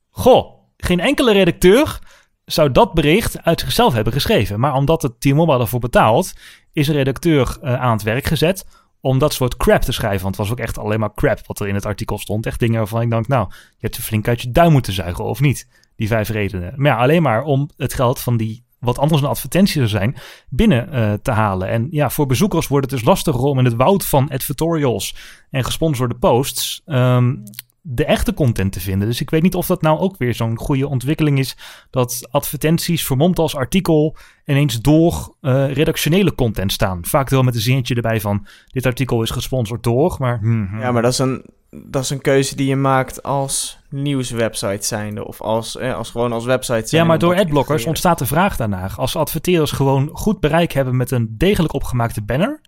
Speaker 2: Goh, geen enkele redacteur zou dat bericht uit zichzelf hebben geschreven. Maar omdat het T-Mobile ervoor betaalt, is een redacteur uh, aan het werk gezet om dat soort crap te schrijven. Want het was ook echt alleen maar crap wat er in het artikel stond. Echt dingen waarvan ik dacht, nou, je hebt er flink uit je duim moeten zuigen, of niet? Die vijf redenen. Maar ja, alleen maar om het geld van die, wat anders een advertentie zou zijn, binnen uh, te halen. En ja, voor bezoekers wordt het dus lastiger om in het woud van advertorials en gesponsorde posts... Um, de echte content te vinden. Dus ik weet niet of dat nou ook weer zo'n goede ontwikkeling is. Dat advertenties vermomd als artikel ineens door uh, redactionele content staan. Vaak wel met een zinnetje erbij van dit artikel is gesponsord door. Maar,
Speaker 1: hmm, Ja, maar dat is, een, dat is een keuze die je maakt als nieuwswebsite zijnde. Of als, eh, als gewoon als website zijnde.
Speaker 2: Ja, maar door adblockers ontstaat de vraag daarnaar. Als adverteerders gewoon goed bereik hebben met een degelijk opgemaakte banner.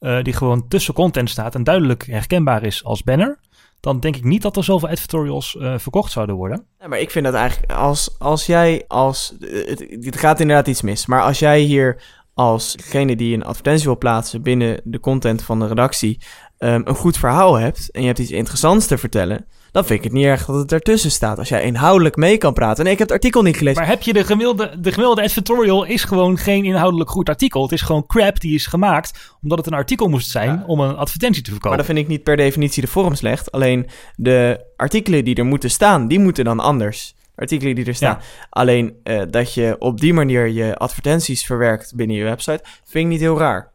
Speaker 2: Uh, die gewoon tussen content staat en duidelijk herkenbaar is als banner dan denk ik niet dat er zoveel advertorials uh, verkocht zouden worden.
Speaker 1: Ja, maar ik vind dat eigenlijk als, als jij als. Het, het, gaat inderdaad iets mis. Maar als jij hier als degene die een advertentie wil plaatsen binnen de content van de redactie. Um, een goed verhaal hebt en je hebt iets interessants te vertellen. Dan vind ik het niet erg dat het ertussen staat. Als jij inhoudelijk mee kan praten. Nee, ik heb het artikel niet gelezen.
Speaker 2: Maar heb je de gemiddelde, de gemiddelde advertorial is gewoon geen inhoudelijk goed artikel. Het is gewoon crap die is gemaakt omdat het een artikel moest zijn om een advertentie te verkopen.
Speaker 1: Maar dat vind ik niet per definitie de vorm slecht. Alleen de artikelen die er moeten staan, die moeten dan anders. Artikelen die er staan. Alleen uh, dat je op die manier je advertenties verwerkt binnen je website, vind ik niet heel raar.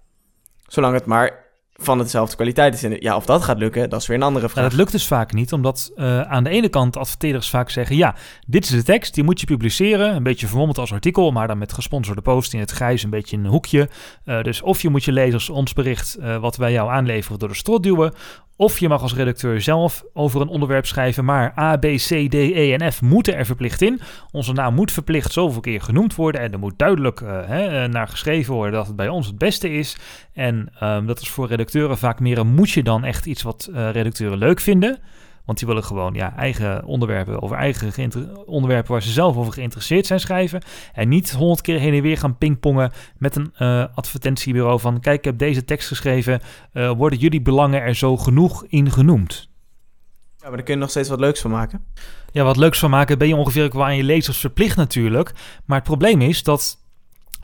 Speaker 1: Zolang het maar van hetzelfde kwaliteit is. En ja, of dat gaat lukken, dat is weer een andere vraag.
Speaker 2: Dat lukt dus vaak niet, omdat uh, aan de ene kant adverteerders vaak zeggen... ja, dit is de tekst, die moet je publiceren. Een beetje vermommeld als artikel, maar dan met gesponsorde post in het grijs, een beetje in een hoekje. Uh, dus of je moet je lezers ons bericht, uh, wat wij jou aanleveren, door de strot duwen... Of je mag als redacteur zelf over een onderwerp schrijven, maar A, B, C, D, E en F moeten er verplicht in. Onze naam moet verplicht zoveel keer genoemd worden en er moet duidelijk hè, naar geschreven worden dat het bij ons het beste is. En um, dat is voor redacteuren vaak meer een moetje dan echt iets wat uh, redacteuren leuk vinden. Want die willen gewoon ja, eigen onderwerpen over eigen onderwerpen waar ze zelf over geïnteresseerd zijn schrijven. En niet honderd keer heen en weer gaan pingpongen met een uh, advertentiebureau van kijk, ik heb deze tekst geschreven. Uh, worden jullie belangen er zo genoeg in genoemd?
Speaker 1: Ja, maar daar kun je nog steeds wat leuks van maken.
Speaker 2: Ja, wat leuks van maken ben je ongeveer qua aan je lezers verplicht natuurlijk. Maar het probleem is dat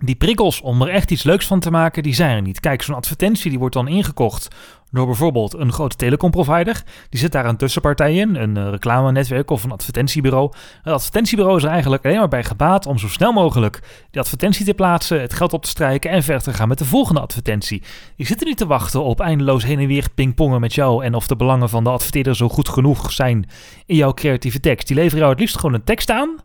Speaker 2: die prikkels om er echt iets leuks van te maken, die zijn er niet. Kijk, zo'n advertentie die wordt dan ingekocht door bijvoorbeeld een grote telecomprovider. Die zit daar een tussenpartij in, een uh, reclamenetwerk of een advertentiebureau. Het advertentiebureau is er eigenlijk alleen maar bij gebaat om zo snel mogelijk die advertentie te plaatsen, het geld op te strijken en verder te gaan met de volgende advertentie. Die zitten niet te wachten op eindeloos heen en weer pingpongen met jou en of de belangen van de adverteerder zo goed genoeg zijn in jouw creatieve tekst. Die leveren jou het liefst gewoon een tekst aan,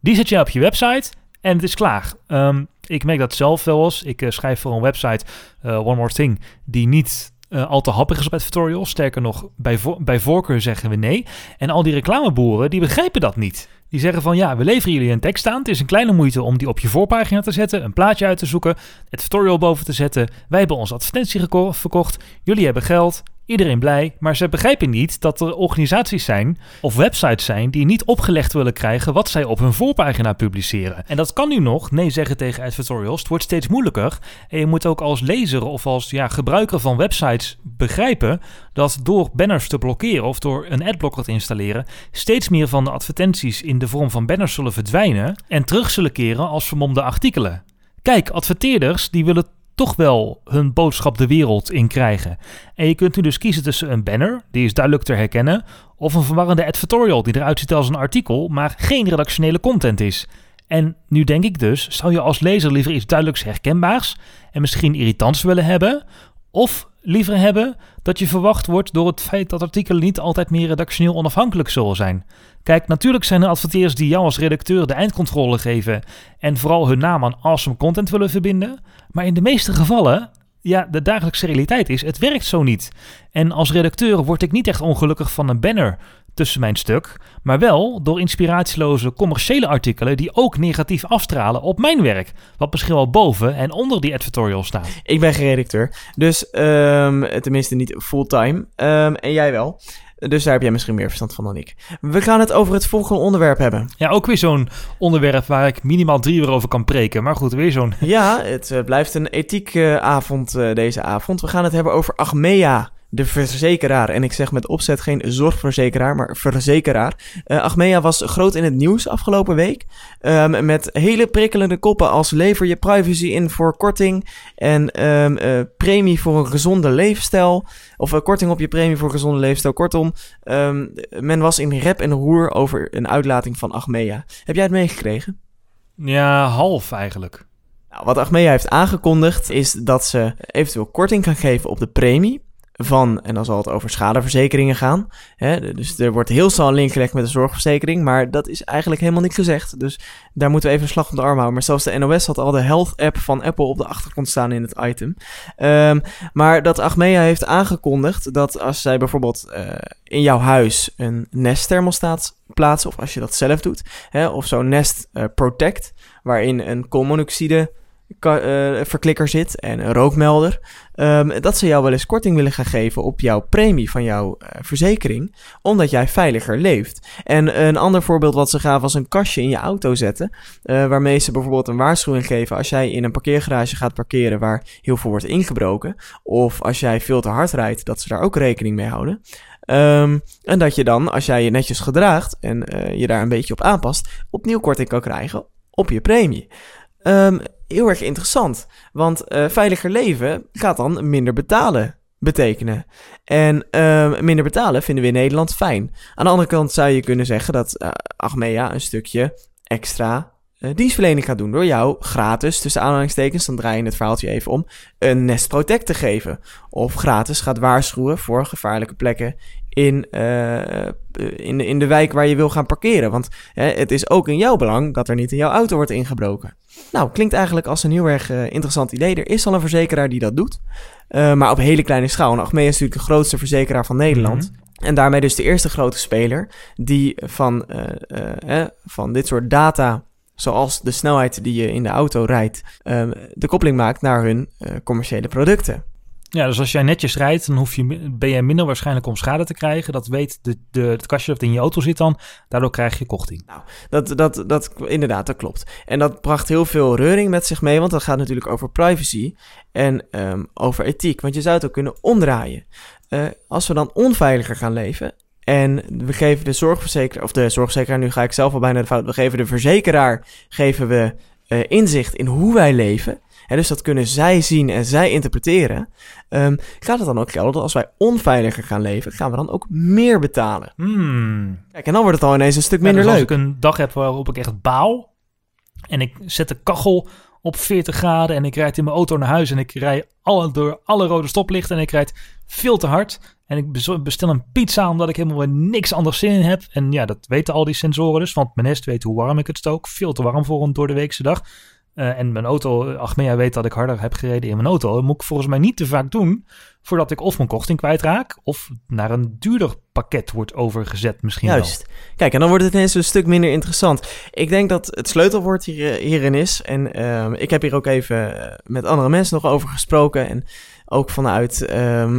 Speaker 2: die zet je op je website en het is klaar. Um, ik merk dat zelf wel eens. Ik uh, schrijf voor een website, uh, One More Thing, die niet uh, al te happig is op advertorials. Sterker nog, bij, bij voorkeur zeggen we nee. En al die reclameboeren, die begrijpen dat niet. Die zeggen van ja, we leveren jullie een tekst aan. Het is een kleine moeite om die op je voorpagina te zetten, een plaatje uit te zoeken, het tutorial boven te zetten. Wij hebben onze advertentie verkocht. Jullie hebben geld iedereen blij, maar ze begrijpen niet dat er organisaties zijn of websites zijn die niet opgelegd willen krijgen wat zij op hun voorpagina publiceren. En dat kan nu nog, nee zeggen tegen advertorials, het wordt steeds moeilijker. En je moet ook als lezer of als ja, gebruiker van websites begrijpen dat door banners te blokkeren of door een adblocker te installeren, steeds meer van de advertenties in de vorm van banners zullen verdwijnen en terug zullen keren als vermomde artikelen. Kijk, adverteerders die willen toch wel hun boodschap de wereld in krijgen. En je kunt nu dus kiezen tussen een banner, die is duidelijk te herkennen, of een verwarrende advertorial die eruit ziet als een artikel, maar geen redactionele content is. En nu denk ik dus, zou je als lezer liever iets duidelijks herkenbaars en misschien irritants willen hebben, of liever hebben dat je verwacht wordt door het feit dat artikelen niet altijd meer redactioneel onafhankelijk zullen zijn. Kijk, natuurlijk zijn er adverteerders die jou als redacteur de eindcontrole geven en vooral hun naam aan awesome content willen verbinden, maar in de meeste gevallen ja, de dagelijkse realiteit is, het werkt zo niet. En als redacteur word ik niet echt ongelukkig van een banner tussen mijn stuk, maar wel door inspiratieloze commerciële artikelen die ook negatief afstralen op mijn werk, wat misschien wel boven en onder die editorial staat.
Speaker 1: Ik ben geen redacteur, dus um, tenminste niet fulltime, um, en jij wel. Dus daar heb jij misschien meer verstand van dan ik. We gaan het over het volgende onderwerp hebben.
Speaker 2: Ja, ook weer zo'n onderwerp waar ik minimaal drie uur over kan preken. Maar goed, weer zo'n...
Speaker 1: Ja, het uh, blijft een ethiekavond uh, uh, deze avond. We gaan het hebben over Achmea de verzekeraar. En ik zeg met opzet geen zorgverzekeraar, maar verzekeraar. Uh, Achmea was groot in het nieuws afgelopen week. Um, met hele prikkelende koppen als lever je privacy in voor korting. En um, uh, premie voor een gezonde leefstijl. Of uh, korting op je premie voor een gezonde leefstijl. Kortom, um, men was in rep en roer over een uitlating van Achmea. Heb jij het meegekregen?
Speaker 2: Ja, half eigenlijk.
Speaker 1: Nou, wat Achmea heeft aangekondigd is dat ze eventueel korting kan geven op de premie van, en dan zal het over schadeverzekeringen gaan. Hè? Dus er wordt heel snel een link gelegd met de zorgverzekering, maar dat is eigenlijk helemaal niet gezegd. Dus daar moeten we even een slag om de arm houden. Maar zelfs de NOS had al de Health app van Apple op de achtergrond staan in het item. Um, maar dat Achmea heeft aangekondigd dat als zij bijvoorbeeld uh, in jouw huis een Nest thermostaat plaatsen, of als je dat zelf doet, hè, of zo'n Nest uh, Protect, waarin een koolmonoxide verklikker zit en een rookmelder. Um, dat ze jou wel eens korting willen gaan geven op jouw premie van jouw uh, verzekering, omdat jij veiliger leeft. En een ander voorbeeld wat ze gaven was een kastje in je auto zetten, uh, waarmee ze bijvoorbeeld een waarschuwing geven als jij in een parkeergarage gaat parkeren waar heel veel wordt ingebroken, of als jij veel te hard rijdt, dat ze daar ook rekening mee houden. Ehm, en dat je dan, als jij je netjes gedraagt en eh, je daar een beetje op aanpast, opnieuw korting kan krijgen op je premie. Ehm, heel erg interessant, want uh, veiliger leven gaat dan minder betalen betekenen. En um, minder betalen vinden we in Nederland fijn. Aan de andere kant zou je kunnen zeggen dat uh, Achmea een stukje extra uh, dienstverlening gaat doen door jou gratis, tussen aanhalingstekens, dan draai je het verhaaltje even om, een Nest Protect te geven. Of gratis gaat waarschuwen voor gevaarlijke plekken in, uh, in, in de wijk waar je wil gaan parkeren. Want hè, het is ook in jouw belang dat er niet in jouw auto wordt ingebroken. Nou, klinkt eigenlijk als een heel erg uh, interessant idee. Er is al een verzekeraar die dat doet. Uh, maar op hele kleine schaal. En Achmea is natuurlijk de grootste verzekeraar van Nederland. Mm -hmm. En daarmee dus de eerste grote speler die van, van dit soort data, zoals de snelheid die je in de auto rijdt, ehm, de koppeling maakt naar hun commerciële producten.
Speaker 2: Ja, dus als jij netjes rijdt, dan hoef je, ben je minder waarschijnlijk om schade te krijgen. Dat weet de, de, het kastje dat in je auto zit dan. Daardoor krijg je korting.
Speaker 1: Nou, dat, dat, dat, inderdaad, dat klopt. En dat bracht heel veel reuring met zich mee, want dat gaat natuurlijk over privacy en um, over ethiek. Want je zou het ook kunnen omdraaien. Uh, als we dan onveiliger gaan leven en we geven de zorgverzekeraar, of de zorgverzekeraar, nu ga ik zelf al bijna de fout, we geven de verzekeraar, geven we uh, inzicht in hoe wij leven. En dus dat kunnen zij zien en zij interpreteren. Um, gaat het dan ook gelden dat als wij onveiliger gaan leven, gaan we dan ook meer betalen?
Speaker 2: Hmm.
Speaker 1: Kijk, en dan wordt het al ineens een stuk minder
Speaker 2: ja, dus
Speaker 1: leuk.
Speaker 2: Als ik een dag heb waarop ik echt baal en ik zet de kachel op 40 graden en ik rijd in mijn auto naar huis en ik rijd alle, door alle rode stoplichten en ik rijd veel te hard. En ik bestel een pizza omdat ik helemaal niks anders zin in heb. En ja, dat weten al die sensoren dus, want mijn nest weet hoe warm ik het stook. Veel te warm voor een door de weekse dag. Uh, en mijn auto, Achmea weet dat ik harder heb gereden in mijn auto. Dat moet ik volgens mij niet te vaak doen voordat ik of mijn korting kwijtraak of naar een duurder pakket wordt overgezet misschien
Speaker 1: Juist. Kijk, en dan wordt het ineens een stuk minder interessant. Ik denk dat het sleutelwoord hier, hierin is, en uh, ik heb hier ook even met andere mensen nog over gesproken en ook vanuit... Uh,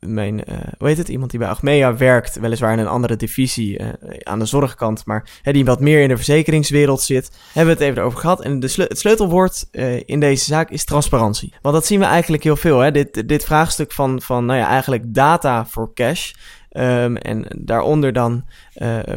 Speaker 1: mijn, uh, hoe heet het, iemand die bij Achmea werkt, weliswaar in een andere divisie uh, aan de zorgkant, maar hè, die wat meer in de verzekeringswereld zit, hebben we het even over gehad. En de het sleutelwoord uh, in deze zaak is transparantie. Want dat zien we eigenlijk heel veel, hè? Dit, dit vraagstuk van, van, nou ja, eigenlijk data voor cash. Um, en daaronder dan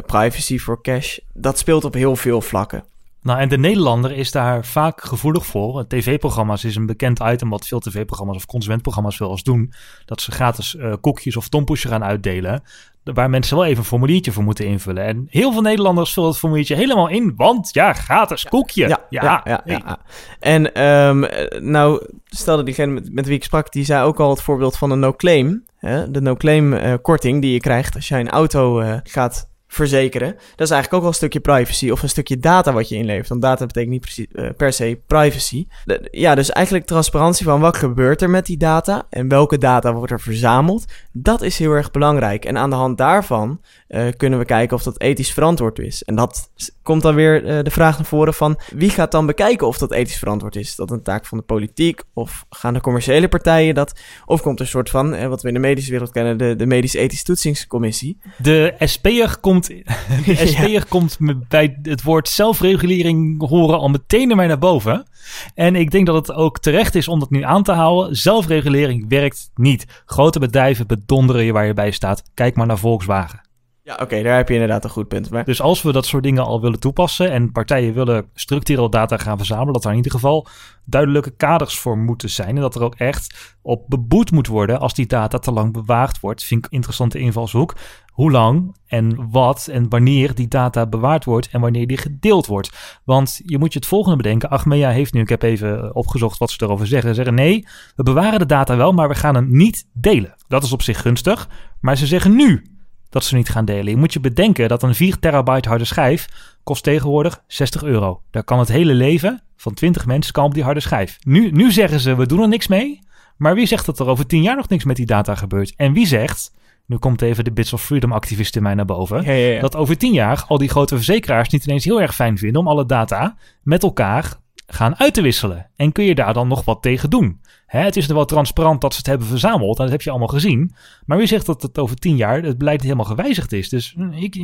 Speaker 1: privacy voor cash. Dat speelt op heel veel vlakken.
Speaker 2: Nou, en de Nederlander is daar vaak gevoelig voor. TV-programma's is een bekend item wat veel tv-programma's of consumentprogramma's wel eens doen. Dat ze gratis uh, koekjes of tompoesje gaan uitdelen. Waar mensen wel even een formuliertje voor moeten invullen. En heel veel Nederlanders vullen het formuliertje helemaal in. Want ja, gratis koekje.
Speaker 1: Ja, ja, ja. ja, ja, ja. En um, nou, stelde diegene met, met wie ik sprak, die zei ook al het voorbeeld van een no-claim. De no-claim uh, korting die je krijgt als jij een auto uh, gaat verzekeren. Dat is eigenlijk ook wel een stukje privacy of een stukje data wat je inlevert. Want data betekent niet precies, uh, per se privacy. Ja, dus eigenlijk transparantie van wat gebeurt er met die data en welke data wordt er verzameld. Dat is heel erg belangrijk. En aan de hand daarvan uh, kunnen we kijken of dat ethisch verantwoord is. En dat komt dan weer uh, de vraag naar voren van wie gaat dan bekijken of dat ethisch verantwoord is? Is dat een taak van de politiek of gaan de commerciële partijen dat? Of komt er een soort van, eh, wat we in de medische wereld kennen, de, de medisch-ethisch toetsingscommissie?
Speaker 2: De SP'er komt, de SP'er ja. komt bij het woord zelfregulering horen al meteen naar mij naar boven. En ik denk dat het ook terecht is om dat nu aan te houden. Zelfregulering werkt niet. Grote bedrijven bedonderen je waar je bij staat. Kijk maar naar Volkswagen.
Speaker 1: Ja, oké, daar heb je inderdaad een goed punt.
Speaker 2: Dus als we dat soort dingen al willen toepassen en partijen willen structureel data gaan verzamelen, dat er in ieder geval duidelijke kaders voor moeten zijn. En dat er ook echt op beboet moet worden als die data te lang bewaard wordt. Vind ik een interessante invalshoek. Hoe lang en wat en wanneer die data bewaard wordt en wanneer die gedeeld wordt. Want je moet je het volgende bedenken. Achmea heeft nu, ik heb even opgezocht wat ze erover zeggen. Ze zeggen nee, we bewaren de data wel, maar we gaan hem niet delen. Dat is op zich gunstig. Maar ze zeggen nu dat ze niet gaan delen. Je moet je bedenken dat een 4 terabyte harde schijf kost tegenwoordig 60 euro. Daar kan het hele leven van 20 mensen kan op die harde schijf. Nu, nu zeggen ze, we doen er niks mee. Maar wie zegt dat er over 10 jaar nog niks met die data gebeurt? En wie zegt, nu komt even de Bits of Freedom activist in mij naar boven,
Speaker 1: ja, ja, ja.
Speaker 2: dat over 10 jaar al die grote verzekeraars niet ineens heel erg fijn vinden om alle data met elkaar gaan uit te wisselen. En kun je daar dan nog wat tegen doen? Hè, het is er wel transparant dat ze het hebben verzameld. En dat heb je allemaal gezien. Maar wie zegt dat het over tien jaar het beleid helemaal gewijzigd is? Dus ik,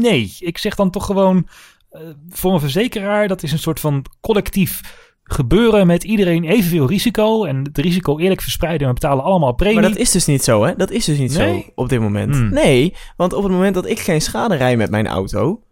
Speaker 2: nee, ik zeg dan toch gewoon... Uh, voor een verzekeraar, dat is een soort van collectief gebeuren met iedereen evenveel risico. En het risico eerlijk verspreiden en we betalen allemaal premie.
Speaker 1: Maar dat is dus niet zo, hè? Dat is dus niet
Speaker 2: Nee?
Speaker 1: zo op dit moment.
Speaker 2: Hmm.
Speaker 1: Nee, want op het moment dat ik geen schade rij met mijn auto,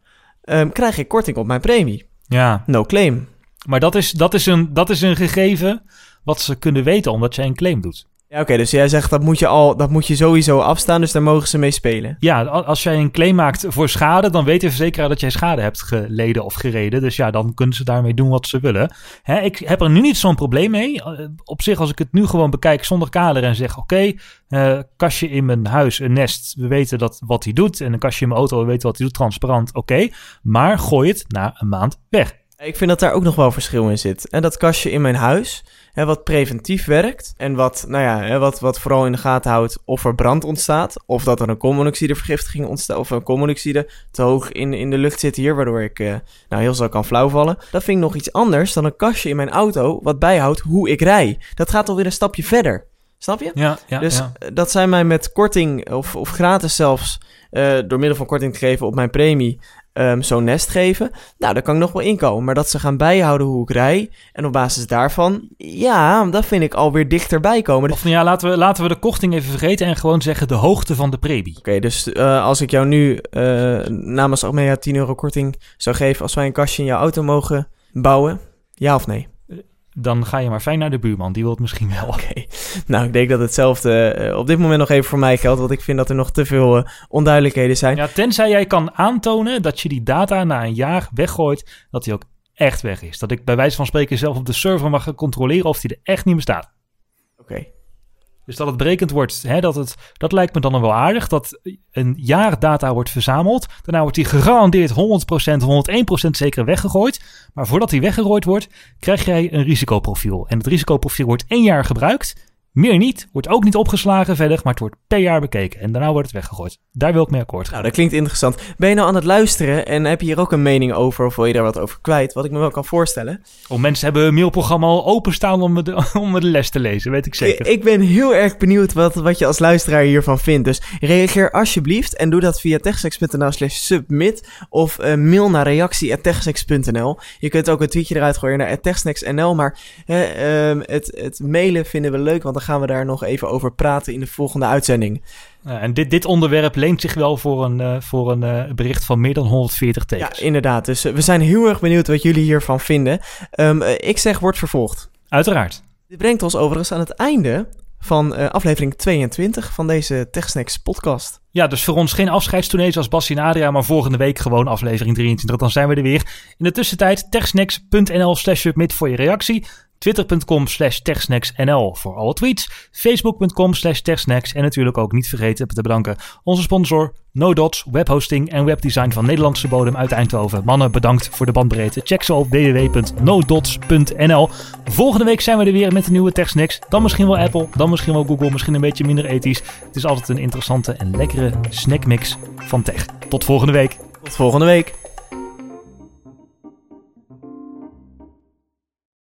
Speaker 1: ehm, krijg ik korting op mijn premie.
Speaker 2: Ja,
Speaker 1: No claim.
Speaker 2: Maar dat is, dat, is een, dat is een gegeven wat ze kunnen weten omdat jij een claim doet.
Speaker 1: Ja, oké, dus jij zegt dat moet je al, dat moet je sowieso afstaan, dus daar mogen ze mee spelen.
Speaker 2: Ja, als jij een claim maakt voor schade, dan weet de verzekeraar dat jij schade hebt geleden of gereden. Dus ja, dan kunnen ze daarmee doen wat ze willen. Hè, ik heb er nu niet zo'n probleem mee. Eh, Op zich, als ik het nu gewoon bekijk zonder kader en zeg: Oké, eh, kastje in mijn huis, een nest, we weten dat wat hij doet. En een kastje in mijn auto, we weten wat hij doet, transparant, oké. Maar gooi het na een maand weg.
Speaker 1: Ik vind dat daar ook nog wel verschil in zit. En dat kastje in mijn huis, hè, wat preventief werkt en wat, nou ja, hè, wat, wat vooral in de gaten houdt of er brand ontstaat, of dat er een koolmonoxidevergiftiging ontstaat, of een koolmonoxide te hoog in, in de lucht zit hier, waardoor ik eh, nou, heel snel kan flauwvallen. Dat vind ik nog iets anders dan een kastje in mijn auto wat bijhoudt hoe ik rij. Dat gaat alweer een stapje verder. Snap je?
Speaker 2: Ja, ja,
Speaker 1: dus
Speaker 2: ja.
Speaker 1: eh, dat zij mij met korting of, of gratis zelfs eh, door middel van korting te geven op mijn premie ehm, zo'n nest geven. Nou, daar kan ik nog wel inkomen. Maar dat ze gaan bijhouden hoe ik rij en op basis daarvan, ja, dat vind ik alweer dichterbij komen.
Speaker 2: Of nou ja, laten we, laten we de korting even vergeten en gewoon zeggen de hoogte van de premie.
Speaker 1: Oké, dus eh, als ik jou nu eh, namens Achmea 10 euro korting zou geven als wij een kastje in jouw auto mogen bouwen, ja of nee?
Speaker 2: Dan ga je maar fijn naar de buurman, die wil het misschien wel.
Speaker 1: Oké, nou ik denk dat hetzelfde eh, op dit moment nog even voor mij geldt, want ik vind dat er nog te veel eh, onduidelijkheden zijn.
Speaker 2: Ja, tenzij jij kan aantonen dat je die data na een jaar weggooit, dat die ook echt weg is. Dat ik bij wijze van spreken zelf op de server mag gaan controleren of die er echt niet bestaat.
Speaker 1: Oké.
Speaker 2: Dus dat het berekend wordt, hè, dat, het, dat lijkt me dan wel aardig. Dat een jaar data wordt verzameld. Daarna wordt die gegarandeerd 100%, 101% zeker weggegooid. Maar voordat die weggegooid wordt, krijg jij een risicoprofiel. En het risicoprofiel wordt één jaar gebruikt. Meer niet, wordt ook niet opgeslagen verder, maar het wordt per jaar bekeken. En daarna wordt het weggegooid. Daar wil ik mee akkoord gaan.
Speaker 1: Nou, dat klinkt interessant. Ben je nou aan het luisteren en heb je hier ook een mening over of wil je daar wat over kwijt? Wat ik me wel kan voorstellen.
Speaker 2: Oh, mensen hebben een mailprogramma al openstaan om me de, om me de les te lezen, weet ik zeker.
Speaker 1: Ik, ik ben heel erg benieuwd wat, wat je als luisteraar hiervan vindt. Dus reageer alsjeblieft en doe dat via techsex.nl slash submit of eh, mail naar reactie.techsex.nl. Je kunt ook een tweetje eruit gooien naar techsnacks.nl, maar ehm, het, het mailen vinden we leuk, want dan gaan we daar nog even over praten in de volgende uitzending.
Speaker 2: Uh, en dit, dit onderwerp leent zich wel voor een, uh, voor een uh, bericht van meer dan 140 tekens.
Speaker 1: Ja, inderdaad. Dus we zijn heel erg benieuwd wat jullie hiervan vinden. Um, ik zeg, wordt vervolgd.
Speaker 2: Uiteraard.
Speaker 1: Dit brengt ons overigens aan het einde van aflevering 22 van deze TechSnacks podcast.
Speaker 2: Ja, dus voor ons geen afscheidstournee zoals Bassie en Adria, maar volgende week gewoon aflevering 23. Dan zijn we er weer. In de tussentijd techsnacks.nl slash submit voor je reactie. Twitter.com slash techsnacksnl voor alle tweets. Facebook.com slash techsnacks. En natuurlijk ook niet vergeten te bedanken onze sponsor NoDots, webhosting en webdesign van Nederlandse bodem uit Eindhoven. Mannen, bedankt voor de bandbreedte. Check ze op www.nodots.nl. Volgende week zijn we er weer met een nieuwe TechSnacks. Dan misschien wel Apple, dan misschien wel Google, misschien een beetje minder ethisch. Het is altijd een interessante en lekkere snackmix van tech. Tot volgende week.
Speaker 1: Tot volgende week.